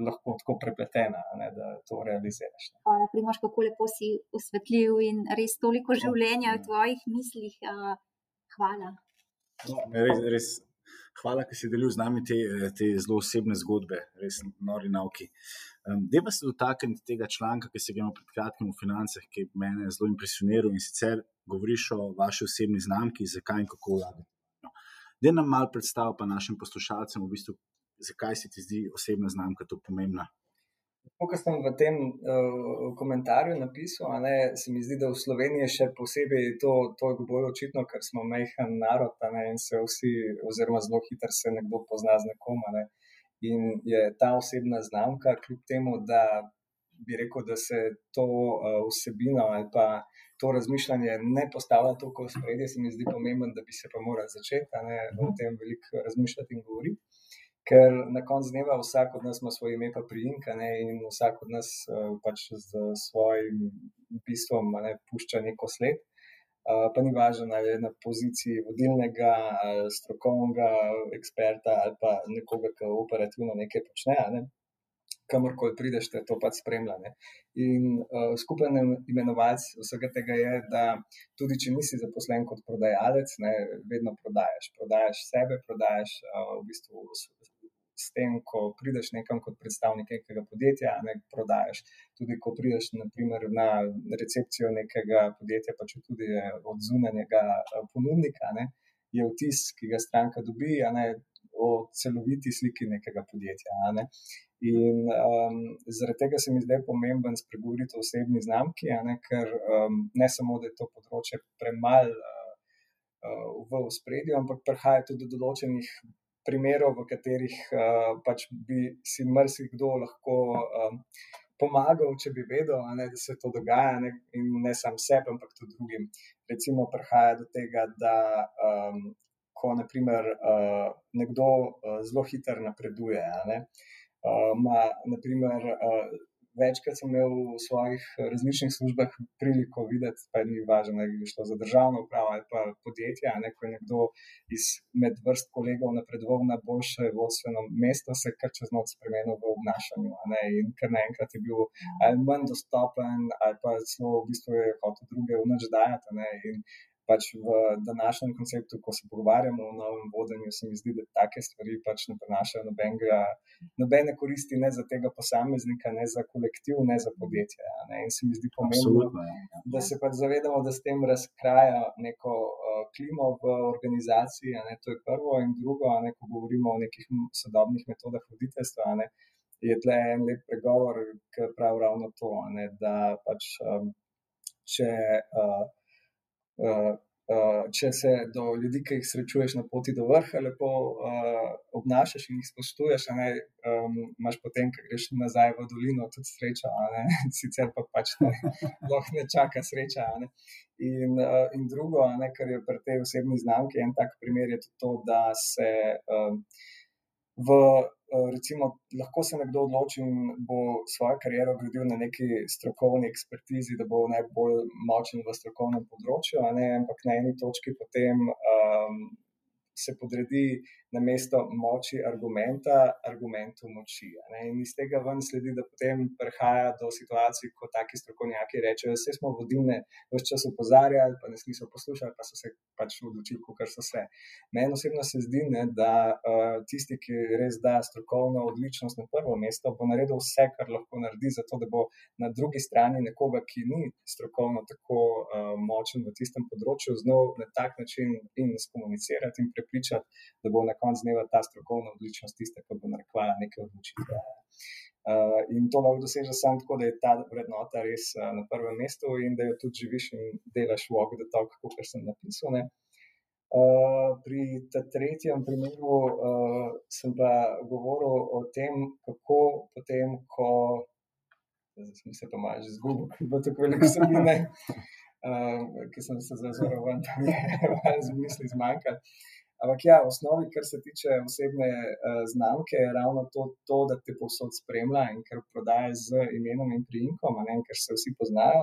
Lahko tako prepletena, ne, da to realiziraš.
Hvala, Primoš, kako lepo si osvetlil in res toliko življenja v tvojih mislih. Uh, hvala.
No, res, res, hvala, ker si delil z nami te, te zelo osebne zgodbe, res nori nauki. Um, Deva se dotakniti tega članka, ki se ga imamo pred kratkim v financah, ki je zelo impresioniral in sicer govoriš o vaši osebni znamki, zakaj in kako vlagati. No. Da nam malo predstavi pa našim poslušalcem, v bistvu, zakaj se ti zdi osebna znamka to pomembna.
Kot sem v tem uh, komentarju napisal, ne, se mi zdi, da v Sloveniji še posebej to, to je bolj očitno, ker smo majhen narod ne, in se vsi, oziroma zelo hitro se nekdo pozna z nekom. Ne. In je ta osebna znamka, kljub temu, da bi rekel, da se to uh, vsebino ali pa to razmišljanje ne postavlja tako v spredje, se mi zdi pomemben, da bi se pa moral začeti ne, o tem veliko razmišljati in govoriti ker na koncu dneva vsak od nas ima svoje ime, pa priimka in vsak od nas uh, pač z svojim bistvom ne, pušča neko sled. pa ni važno, ali je na poziciji vodilnega, ali strokovnega eksperta, ali pa nekoga, ki operativno nekaj počne. Ne? Kamorkoli prideš, te to pač spremlja. Ne? In uh, skupen imenovalec vsega tega je, da tudi če nisi zaposlen kot prodajalec, ne, vedno prodajaš. Prodajaš sebe, prodajaš uh, v bistvu s tem, ko prideš nekam kot predstavnik nekega podjetja, ne prodajaš. Tudi ko prideš naprimer, na recepcijo nekega podjetja, pa če tudi od zunanjega eh, ponudnika, ne, je vtis, ki ga stranka dobi, ne, o celoviti sliki nekega podjetja. Ne. In um, zaradi tega se mi zdaj pomemben spregovoriti o osebni znamki, ne, ker um, ne samo, da je to področje premalo uh, v spredju, ampak prihaja tudi do določenih primerov, v katerih uh, pač bi si marsikdo lahko um, pomagal, če bi vedel, ne, da se to dogaja, ne, in ne samo sebi, ampak tudi drugim. Recimo, prihaja do tega, da um, ko naprimer, uh, nekdo uh, zelo hitro napreduje. Ne, uh, ma, naprimer, uh, večkrat sem imel v svojih različnih službah priliko videti, pa ni važno, da je šlo za državno upravo ali pa podjetje. Ne, ko je nekdo iz med vrst kolegov napredoval na boljše vodstveno mesto, se kar čez noč spremenil v obnašanju. Ne, in ker naenkrat je bil ali manj dostopen, ali pa celo v bistvu je hotel druge vnaždajati pač v današnjem konceptu, ko se pogovarjamo o novem vodenju, se mi zdi, da take stvari pač ne prenašajo nobenega, nobene koristi, ne za tega posameznika, ne za kolektiv, ne za podjetje. Ne? In se mi zdi pomembno, ja, ja. da se pač zavedamo, da s tem razkraja neko uh, klimo v organizaciji. To je prvo, in drugo, ne, ko govorimo o nekih sodobnih metodah voditeljstva. Ne? Je tle en lep pregovor, ki pravi ravno to, ne, da pač um, če uh, uh, uh, če se do ljudi, ki jih srečuješ na poti do vrha, lepo uh, obnašaš in jih spoštuješ, ne, um, imaš potem, ki greš nazaj v dolino, tudi srečo, *laughs* sicer pa pač ne, lahko ne čaka sreča. Ne. In, uh, in drugo, ne, kar je pri tej osebni znamki, en tak primer je tudi to, da se. Um, v, recimo, lahko se nekdo odloči in bo svojo kariero gradil na neki strokovni ekspertizi, da bo najbolj močen v strokovnem področju, ampak na eni točki potem um, se podredi na mesto moči argumenta, argumentu moči. In iz tega ven sledi, da potem prihaja do situacij, ko taki strokovnjaki rečejo, da smo vodilne vse čas upozarjali, pa nas niso poslušali, pa so se pač odločili, kar so se. Meni osebno se zdi, ne, da uh, tisti, ki res da strokovno odličnost na prvo mesto, bo naredil vse, kar lahko naredi, zato da bo na drugi strani nekoga, ki ni strokovno tako uh, močen v tistem področju, znal na tak način in skomunicirati in prepričati, da bo na konc dneva ta strokovna odličnost tista, ki bo narekovala neke odločitve. Uh, in to lahko doseže samo tako, da je ta vrednota res uh, na prvem mestu in da jo tudi živiš in delaš walk the talk, kot sem napisal. Uh, pri tretjem primeru uh, sem pa govoril o tem, kako potem, ko sem se pa malo že zgubil, ker bo tako veliko vsebine, *laughs* uh, ki sem se zazoroval, da mi je malo z misli zmanjkalo. Ampak ja, v osnovi, kar se tiče osebne uh, znamke, je ravno to, to, da te posod spremlja in ker prodaja z imenom in priimkom, ker se vsi poznajo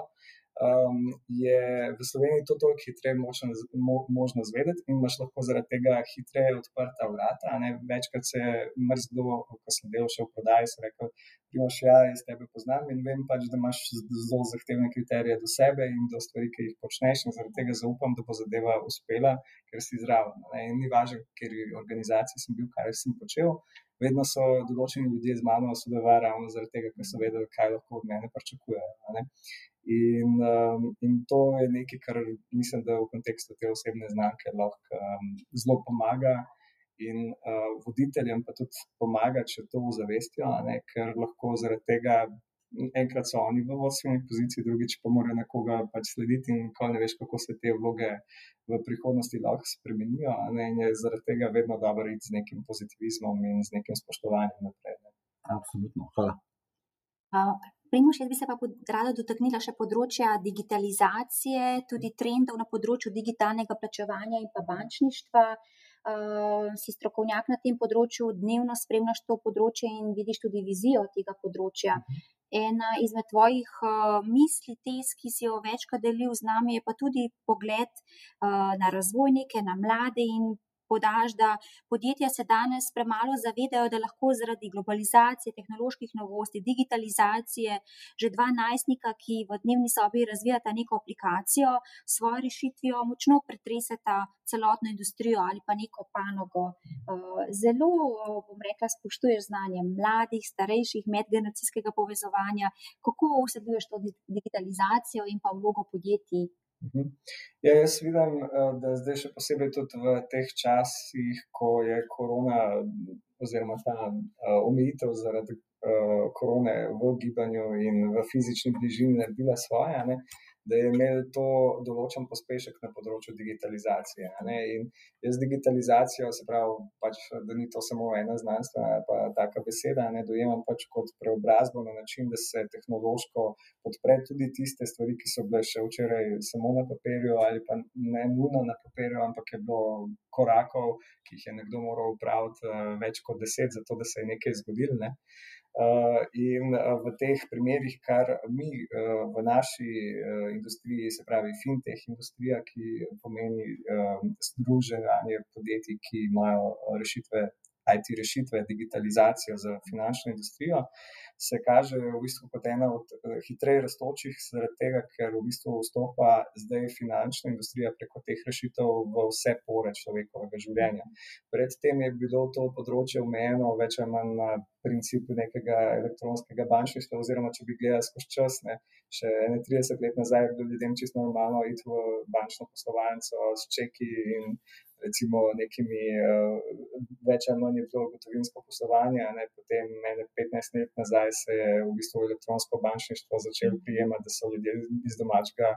um, je v Sloveniji to toliko hitreje možno, mo, možno zvedeti in imaš lahko zaradi tega hitreje odprta vrata. Ne? Večkrat se je mrzlo, ko sem delal še v prodaji, sem rekel, primoš, ja, jaz tebe poznam in vem pač, da imaš zelo zahtevne kriterije do sebe in do stvari, ki jih počneš in zaradi tega zaupam, da bo zadeva uspela, ker si zraven. Ne? In ni važno, ker organizaciji sem bil, kaj sem počel. Vedno so določeni ljudje z mano sodelovali ravno zaradi tega, ker so vedeli, kaj lahko od mene pričakujejo. In, um, in to je nekaj, kar mislim, da v kontekstu te osebne znamke lahko um, zelo pomaga. In uh, voditeljem pa tudi pomaga, če to zavestijo, ker lahko zaradi tega enkrat so oni v vodstveni poziciji, drugič pa morajo nekoga pač slediti in ko ne veš, kako se te vloge v prihodnosti lahko spremenijo. In je zaradi tega vedno dobro iti z nekim pozitivizmom in z nekim spoštovanjem naprej. Ne.
Absolutno. Hvala.
Primož, jaz bi se pa rada dotaknila še področja digitalizacije, tudi trendov na področju digitalnega plačevanja in pa bančništva. Uh, si strokovnjak na tem področju, dnevno spremljaš to področje in vidiš tudi vizijo tega področja. Ena izmed tvojih uh, misli, tes, ki si jo večkrat delil z nami, je pa tudi pogled uh, na razvojnike, na mlade in podaš, da podjetja se danes premalo zavedajo, da lahko zaradi globalizacije, tehnoloških novosti, digitalizacije, že dva najstnika, ki v dnevni sobi razvijata neko aplikacijo, svojo rešitvijo močno pretreseta celotno industrijo ali pa neko panogo. Eh, zelo, bom rekla, spoštuješ znanje mladih, starejših, medgeneracijskega povezovanja, kako vsebuješ to digitalizacijo in pa vlogo podjetij
Mhm. Ja, jaz vidim, eh, da zdaj še posebej tudi v teh časih, ko je korona oziroma ta eh, omejitev zaradi eh, korone v gibanju in v fizični bližini naredila svoje, ne, da je imel to določen pospešek na področju digitalizacije. In jaz digitalizacijo, se pravi, pač, da ni to samo ena znanstvena pa taka beseda, ne dojemam pač kot preobrazbo na način, da se tehnološko podpre tudi tiste stvari, ki so bile še včeraj samo na papirju ali pa ne nujno na papirju, ampak je bilo korakov, ki jih je nekdo moral upraviti uh, več kot deset, zato da se je nekaj zgodilo. Ne. Uh, in uh, v teh primerih, kar mi uh, v naši industriji, se pravi fintech industrija, ki pomeni združevanje podjetij, ki imajo rešitve, IT rešitve, digitalizacijo za finančno industrijo, se kaže v bistvu kot ena od hitreje raztočih, zaradi tega, ker v bistvu vstopa zdaj finančna industrija preko teh rešitev v vse pore človekovega življenja. Predtem je bilo to področje omejeno več ali manj na principu nekega elektronskega bančništva, oziroma če bi gledali skozi čas, ne, še 30 let nazaj je bilo ljudem čisto normalno iti v bančno poslovalnico s čeki in recimo nekimi uh, več ali manj je bilo gotovinsko poslovanje, ne, potem 15 let nazaj se je v bistvu elektronsko bančništvo začelo prijemati, da so ljudje iz domačega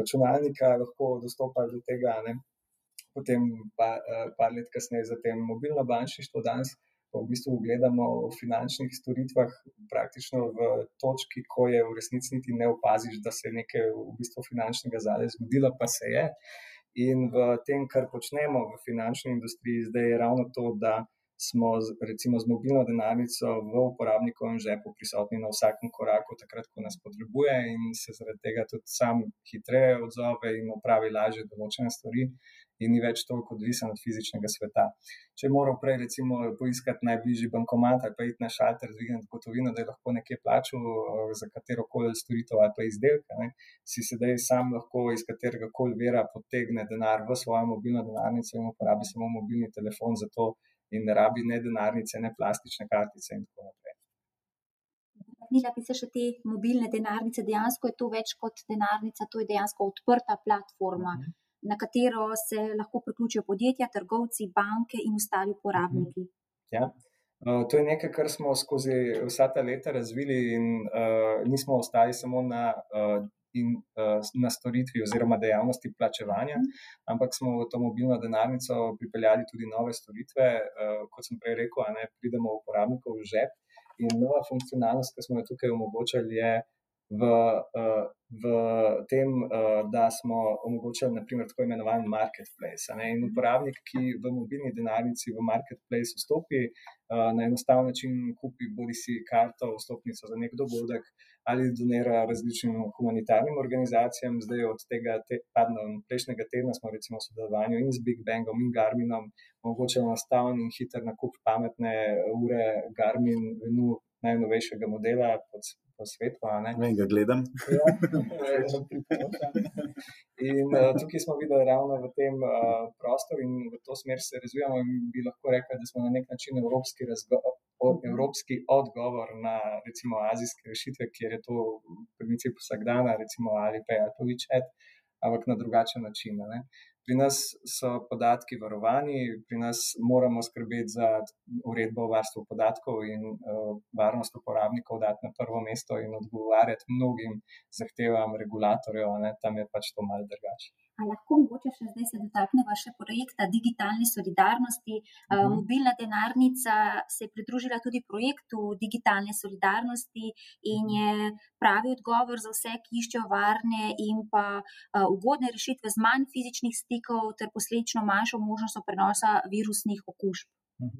računalnika lahko dostopali do tega. Ne. Potem pa uh, par let kasneje zatem mobilno bančništvo danes pa v bistvu gledamo v finančnih storitvah, praktično v točki, ko je v resnici niti ne opaziš, da se je nekaj v bistvu finančnega zadaj zgodilo, pa se je. In v tem, kar počnemo v finančni industriji, zdaj je ravno to, da smo recimo z mobilno denarnico v uporabnikovem žepu prisotni na vsakem koraku, takrat, ko nas potrebuje in se zaradi tega tudi sam hitreje odzove in opravi lažje določene stvari in ni več toliko odvisen od fizičnega sveta. Če moram prej, recimo, poiskati najbližji bankomat ali pa iti na šalter, dvigniti gotovino, da je lahko nekaj plačal eh, za katero koli storitev ali pa izdelka, ne, si sedaj sam lahko iz katerega koli vera potegne denar v svojo mobilno denarnico in uporabi samo mobilni telefon za to in ne rabi ne denarnice, ne plastične kartice in tako naprej.
Nila bi se še te mobilne denarnice, dejansko je to več kot denarnica, to je dejansko odprta platforma. Uh mhm. -huh na katero se lahko priključijo podjetja, trgovci, banke in ostali uporabniki.
Ja. To je nekaj, kar smo skozi vsa ta leta razvili, in uh, nismo ostali samo na, uh, in, uh, na storitvi oziroma dejavnosti plačevanja, ampak smo v to mobilno denarnico pripeljali tudi nove storitve. Uh, kot sem prej rekel, ne pridemo uporabnikov v žep. In nova funkcionalnost, ki smo jo tukaj omogočili, je v, uh, v tem, da smo omogočili naprimer, tako imenovan marketplace. Ne? In uporabnik, ki v mobilni denarnici v marketplace vstopi, na enostaven način kupi bodi si karto, vstopnico za nek dogodek ali donira različnim humanitarnim organizacijam. Zdaj od tega, te, padno, prejšnjega tedna smo recimo v sodelovanju in z Big Bangom in Garminom omogočili enostaven in hiter nakup pametne ure Garmin Venu najnovejšega modela po svetu.
Ne, ga gledam. Ja, *laughs*
in uh, tukaj smo videli ravno v tem uh, prostoru in v to smer se razvijamo. Bi lahko rekli, da smo na nek način evropski, evropski odgovor na recimo azijske rešitve, kjer je to v principu vsak dan, recimo ali pa je to večet, ampak na drugačen način. Ne. Pri nas so podatki varovani, pri nas moramo skrbeti za uredbo o varstvu podatkov in uh, varnost uporabnikov dati na prvo mesto in odgovarjati mnogim zahtevam regulatorjev, tam je pač to malce drugače.
Ali lahko mogoče še zdaj se dotaknemo še projekta digitalne solidarnosti? Uh -huh. Mobilna denarnica se je pridružila tudi projektu digitalne solidarnosti in je pravi odgovor za vse, ki iščejo varne in pa uh, ugodne rešitve z manj fizičnih stikov ter posledično manjšo možnostjo prenosa virusnih okužb. -huh.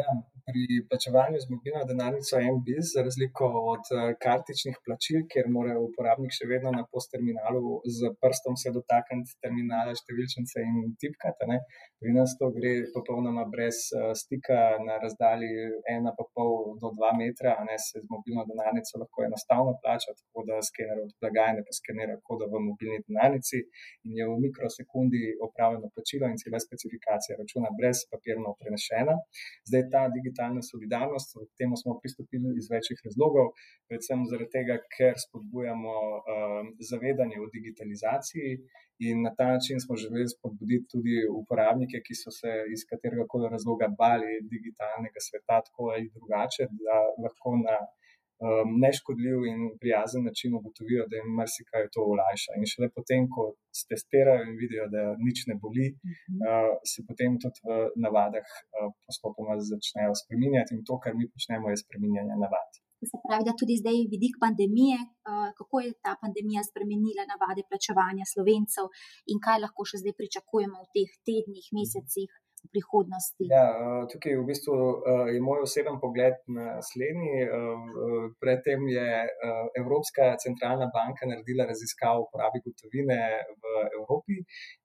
Ja, pri plačevanju z mobilno denarnico MBIS, za razliko od uh, kartičnih plačil, kjer mora uporabnik še vedno na postterminalu z prstom se dotakniti terminala, številčnice in tipkati, ne? pri nas to gre popolnoma brez uh, stika na razdalji 1,5 do 2 metra, a ne se z mobilno denarnico lahko enostavno plača, tako da skener od blagajne pa skenira kodo v mobilni denarnici in je v mikrosekundi opravljeno plačilo in cela specifikacija računa brez papirno prenešena. Zdaj ta digitalna solidarnost, k temu smo pristopili iz večjih razlogov, predvsem zaradi tega, ker spodbujamo um, zavedanje o digitalizaciji in na ta način smo želeli spodbuditi tudi uporabnike, ki so se iz katerega koli razloga bali digitalnega sveta, tako ali drugače, da lahko na um, neškodljiv in prijazen način ugotovijo, da jim marsikaj to olajša. In šele potem, ko testirajo in vidijo, da nič ne boli, uh, se potem tudi v navadah uh, postopoma začnejo spreminjati in to, kar mi počnemo, je spreminjanje navad.
Se pravi, da tudi zdaj vidik pandemije, uh, kako je ta pandemija spremenila navade plačevanja slovencev in kaj lahko še zdaj pričakujemo v teh tednih, mesecih prihodnosti.
Ja, tukaj v bistvu je moj oseben pogled na naslednji. Predtem je Evropska centralna banka naredila raziskavo o uporabi gotovine v Evropi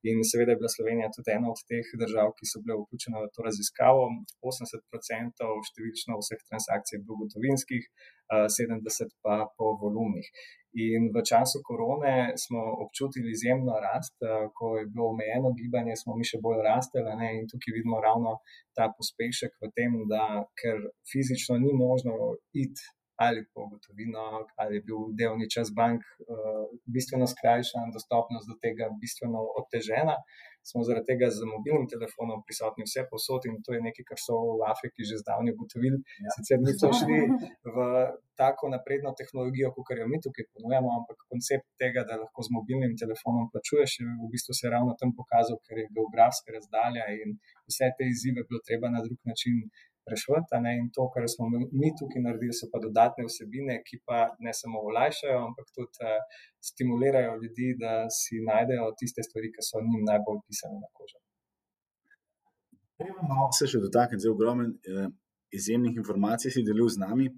in seveda je bila Slovenija tudi ena od teh držav, ki so bile vključene v to raziskavo. 80% številčno vseh transakcij je bilo gotovinskih, 70% pa po volumnih. In v času korone smo občutili izjemno rast, ko je bilo omejeno gibanje, smo mi še bolj rasteli. Ne? In tukaj vidimo ravno ta pospešek v tem, da ker fizično ni možno iti ali po gotovino, ali je bil delni čas bank uh, bistveno skrajšan, dostopnost do tega bistveno otežena. Smo zaradi tega z mobilnim telefonom prisotni vse posod in to je nekaj, kar so v Afriki že zdavnaj ugotovili. Ja. Sicer niso šli v tako napredno tehnologijo, kot jo mi tukaj ponujemo, ampak koncept tega, da lahko z mobilnim telefonom plačuješ, je v bistvu se ravno tam pokazal, ker je geografska razdalja in vse te izzive bilo treba na drug način rešiti. In to, kar smo mi tukaj naredili, so pa dodatne vsebine, ki pa ne samo olajšajo, ampak tudi uh, stimulirajo ljudi, da si najdejo tiste stvari, ki so njim najbolj pisane na kožo.
Malo se še dotaknem, zelo ogromen eh, izjemnih informacij si delil z nami.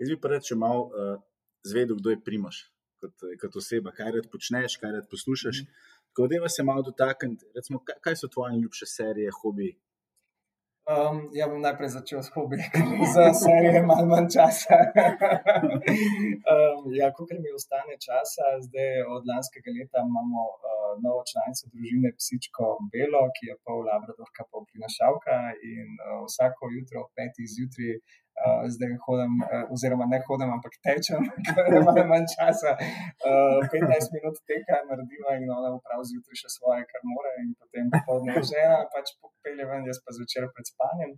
Jaz bi pa rekel, če malo uh, zvedel, kdo je primaš kot, kot oseba, kaj rad počneš, kaj rad poslušaš. Mm. Tako da se malo dotaknem, kaj, kaj so tvoje ljubše serije, hobiji,
Um, ja, bom najprej začel s hobijem, *laughs* za serijo malo manj časa. *laughs* um, ja, koliko mi ostane časa, zdaj od lanskega leta imamo uh, novo članico družine Psičko Belo, ki je pol Labradorka, pol prinašalka in uh, vsako jutro ob petih zjutraj Uh, zdaj hodim, uh, oziroma ne hodim, ampak tečem, *laughs* ker imam manj časa. Uh, 15 minut teka narediva in ona upravi zjutraj še svoje, kar mora, in potem popoldne že ena, pač popelje ven, jaz pa zvečer pred spanjem.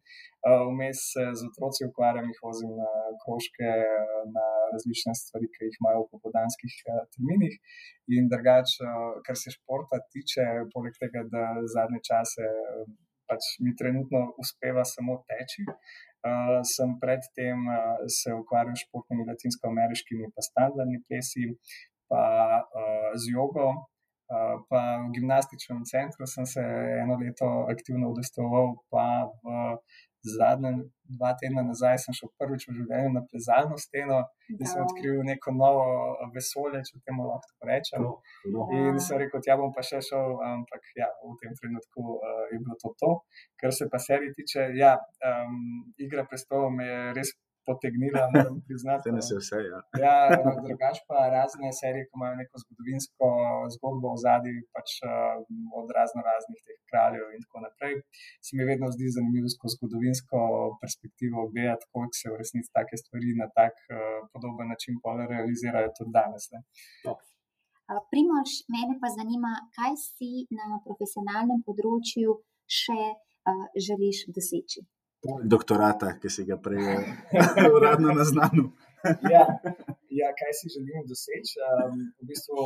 Vmes uh, se z otroci ukvarjam, jih vozim na krožke, na različne stvari, ki jih imajo v popodanskih uh, terminih. In drugač, uh, kar se športa tiče, poleg tega, da zadnje čase. Uh, Pač mi trenutno uspeva samo teči, Uh, sem predtem uh, se ukvarjal s športnimi latinsko-ameriškimi, pa standardni plesi, pa uh, z jogo. Uh, pa v gimnastičnem centru sem se eno leto aktivno udeleževal, pa v zadnjem dva tedna nazaj sem šel prvič v življenju na plezalno steno in sem odkril neko novo vesolje, če temu lahko rečem. In sem rekel, ja bom pa še šel, ampak ja, v tem trenutku uh, je bilo to to. Kar se pa serije tiče, ja, um, igra prestolov me je res potegnila, moram priznati.
Ne se vse, ja.
ja drugač pa razne serije, ki imajo neko zgodovinsko zgodbo v zadnji, pač od razno raznih teh kraljev in tako naprej. Se mi vedno zdi zanimivo skozi zgodovinsko perspektivo gledati, kako se v resnici take stvari na tak podoben način realizirajo tudi danes.
Primož, mene pa zanima, kaj si na profesionalnem področju še uh, želiš doseči?
Doktorata, ki si ga prej *laughs* uradno naznanil. *laughs*
ja, ja, kaj si želim doseči? Um, v bistvu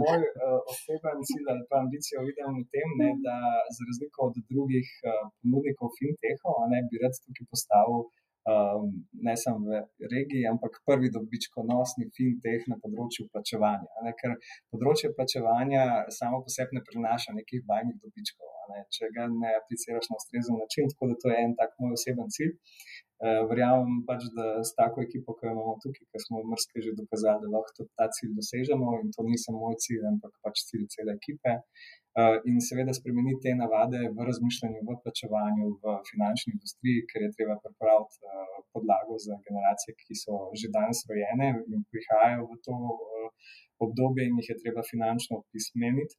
moj uh, oseben cilj ali pa ambicijo vidim v tem, ne, da za razliko od drugih uh, ponudnikov fintechov, ne bi rad tukaj postavil um, ne samo v regiji, ampak prvi dobičkonosni fintech na področju plačevanja. Ne, ker področje plačevanja samo po sebi ne prinaša nekih bajnih dobičkov, ne, če ga ne apliciraš na ustrezen način. Tako da to je en tak moj oseben cilj. Uh, verjamem pač, da s tako ekipo, ki jo imamo tukaj, ki smo mrske že dokazali, da lahko ta cilj dosežemo in to ni samo moj cilj, ampak pač cilj cele ekipe. Uh, in seveda spremeniti te navade v razmišljanju, v plačevanju, v finančni industriji, ker je treba pripraviti uh, podlago za generacije, ki so že danes rojene in prihajajo v to obdobje in jih je treba finančno pismeniti.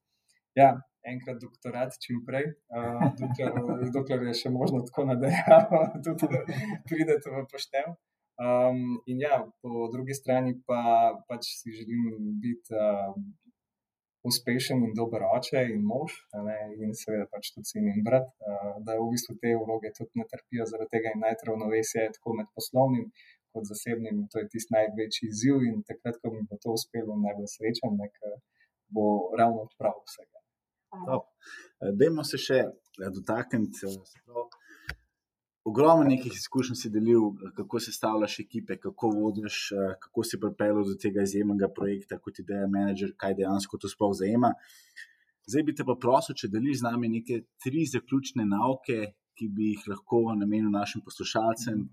Ja, enkrat doktorat, čim prej, uh, dokler, dokler je še možno tako nadaljevati, *laughs* tudi pridete v poštev. Um, in ja, po drugi strani pa pač si želim biti uh, uspešen in dober oče in mož, ne, in seveda pač tudi sin in brat, uh, da v bistvu te vloge tudi ne trpijo zaradi tega in najti ravnovesje tako med poslovnim kot zasebnim. To je tisti največji izziv in takrat, ko mi bo to uspelo, najbolj srečen, ker bo ravno odpravil vsega.
Eh, dajmo se še eh, dotakniti. Eh, ogromno nekih izkušenj si delil, kako se stavljaš ekipe, kako vodiš, kako si pripeljal do tega izjemnega projekta, kot ideja menedžer, kaj dejansko to sploh zajema. Zdaj bi te pa prosil, če deliš z nami neke tri zaključne nauke, ki bi jih lahko namenil našim poslušalcem,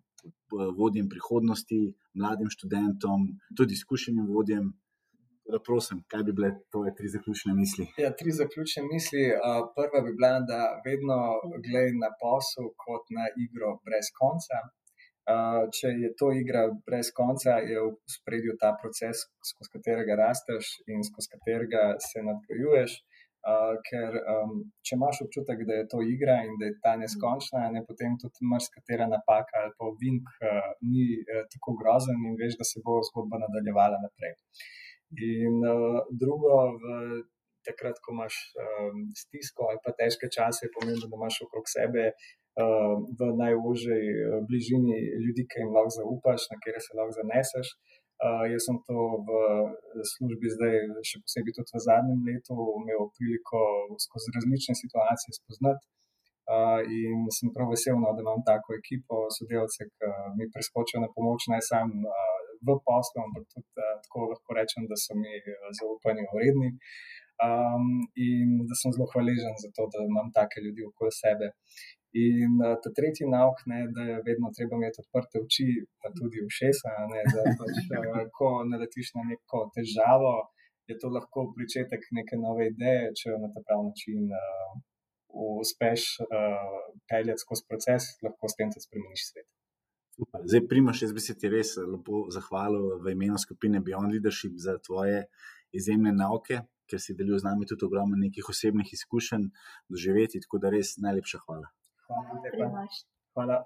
vodjem prihodnosti, mladim študentom, tudi izkušenim vodjem, prosim, kaj bi bile tvoje tri zaključne misli?
Ja, tri zaključne misli. Prva bi bila, da vedno gledaj na posel kot na igro brez konca. Če je to igra brez konca, je v spredju ta proces, skozi katerega rasteš in skozi katerega se nadgrajuješ. Uh, ker um, če imaš občutek, da je to igra in da je ta neskončna, ne, potem tudi marsikatera napaka ali pa vink uh, ni uh, tako grozen in veš, da se bo zgodba nadaljevala naprej. Uh, In uh, drugo, v, takrat, ko imaš um, stisko ali pa težke čase, je pomembno, da imaš okrog sebe uh, v najožji bližini ljudi, ki jim lahko zaupaš, na kere se lahko zaneseš. Uh, jaz sem to v službi zdaj, še posebej tudi v zadnjem letu, imel priliko skozi različne situacije spoznati. Uh, in sem prav vesel, no, da imam tako ekipo, sodelavce, ki mi preskočijo na pomoč, naj sam uh, v poslu, ampak tudi uh, tako lahko rečem, da so mi uh, zaupanje vredni. Um, in da sem zelo hvaležen za to, da imam take ljudi okoli sebe. In uh, ta tretji nauk, ne, da je vedno treba imeti odprte oči, pa tudi ušesa. Ne, da, pač, uh, ko naletiš na neko težavo, je to lahko začetek neke nove ideje, če jo na ta pravi način uh, uspeš uh, peljati skozi proces, lahko s tem tudi spremeniš svet.
Super. Zdaj, Primoš, jaz bi se ti res lepo zahvalil v imenu skupine Beyond Leadership za tvoje izjemne nauke, ker si delil z nami tudi ogromno nekih osebnih izkušenj, doživeti. Tako da res najlepša hvala.
Hvala, hvala. hvala.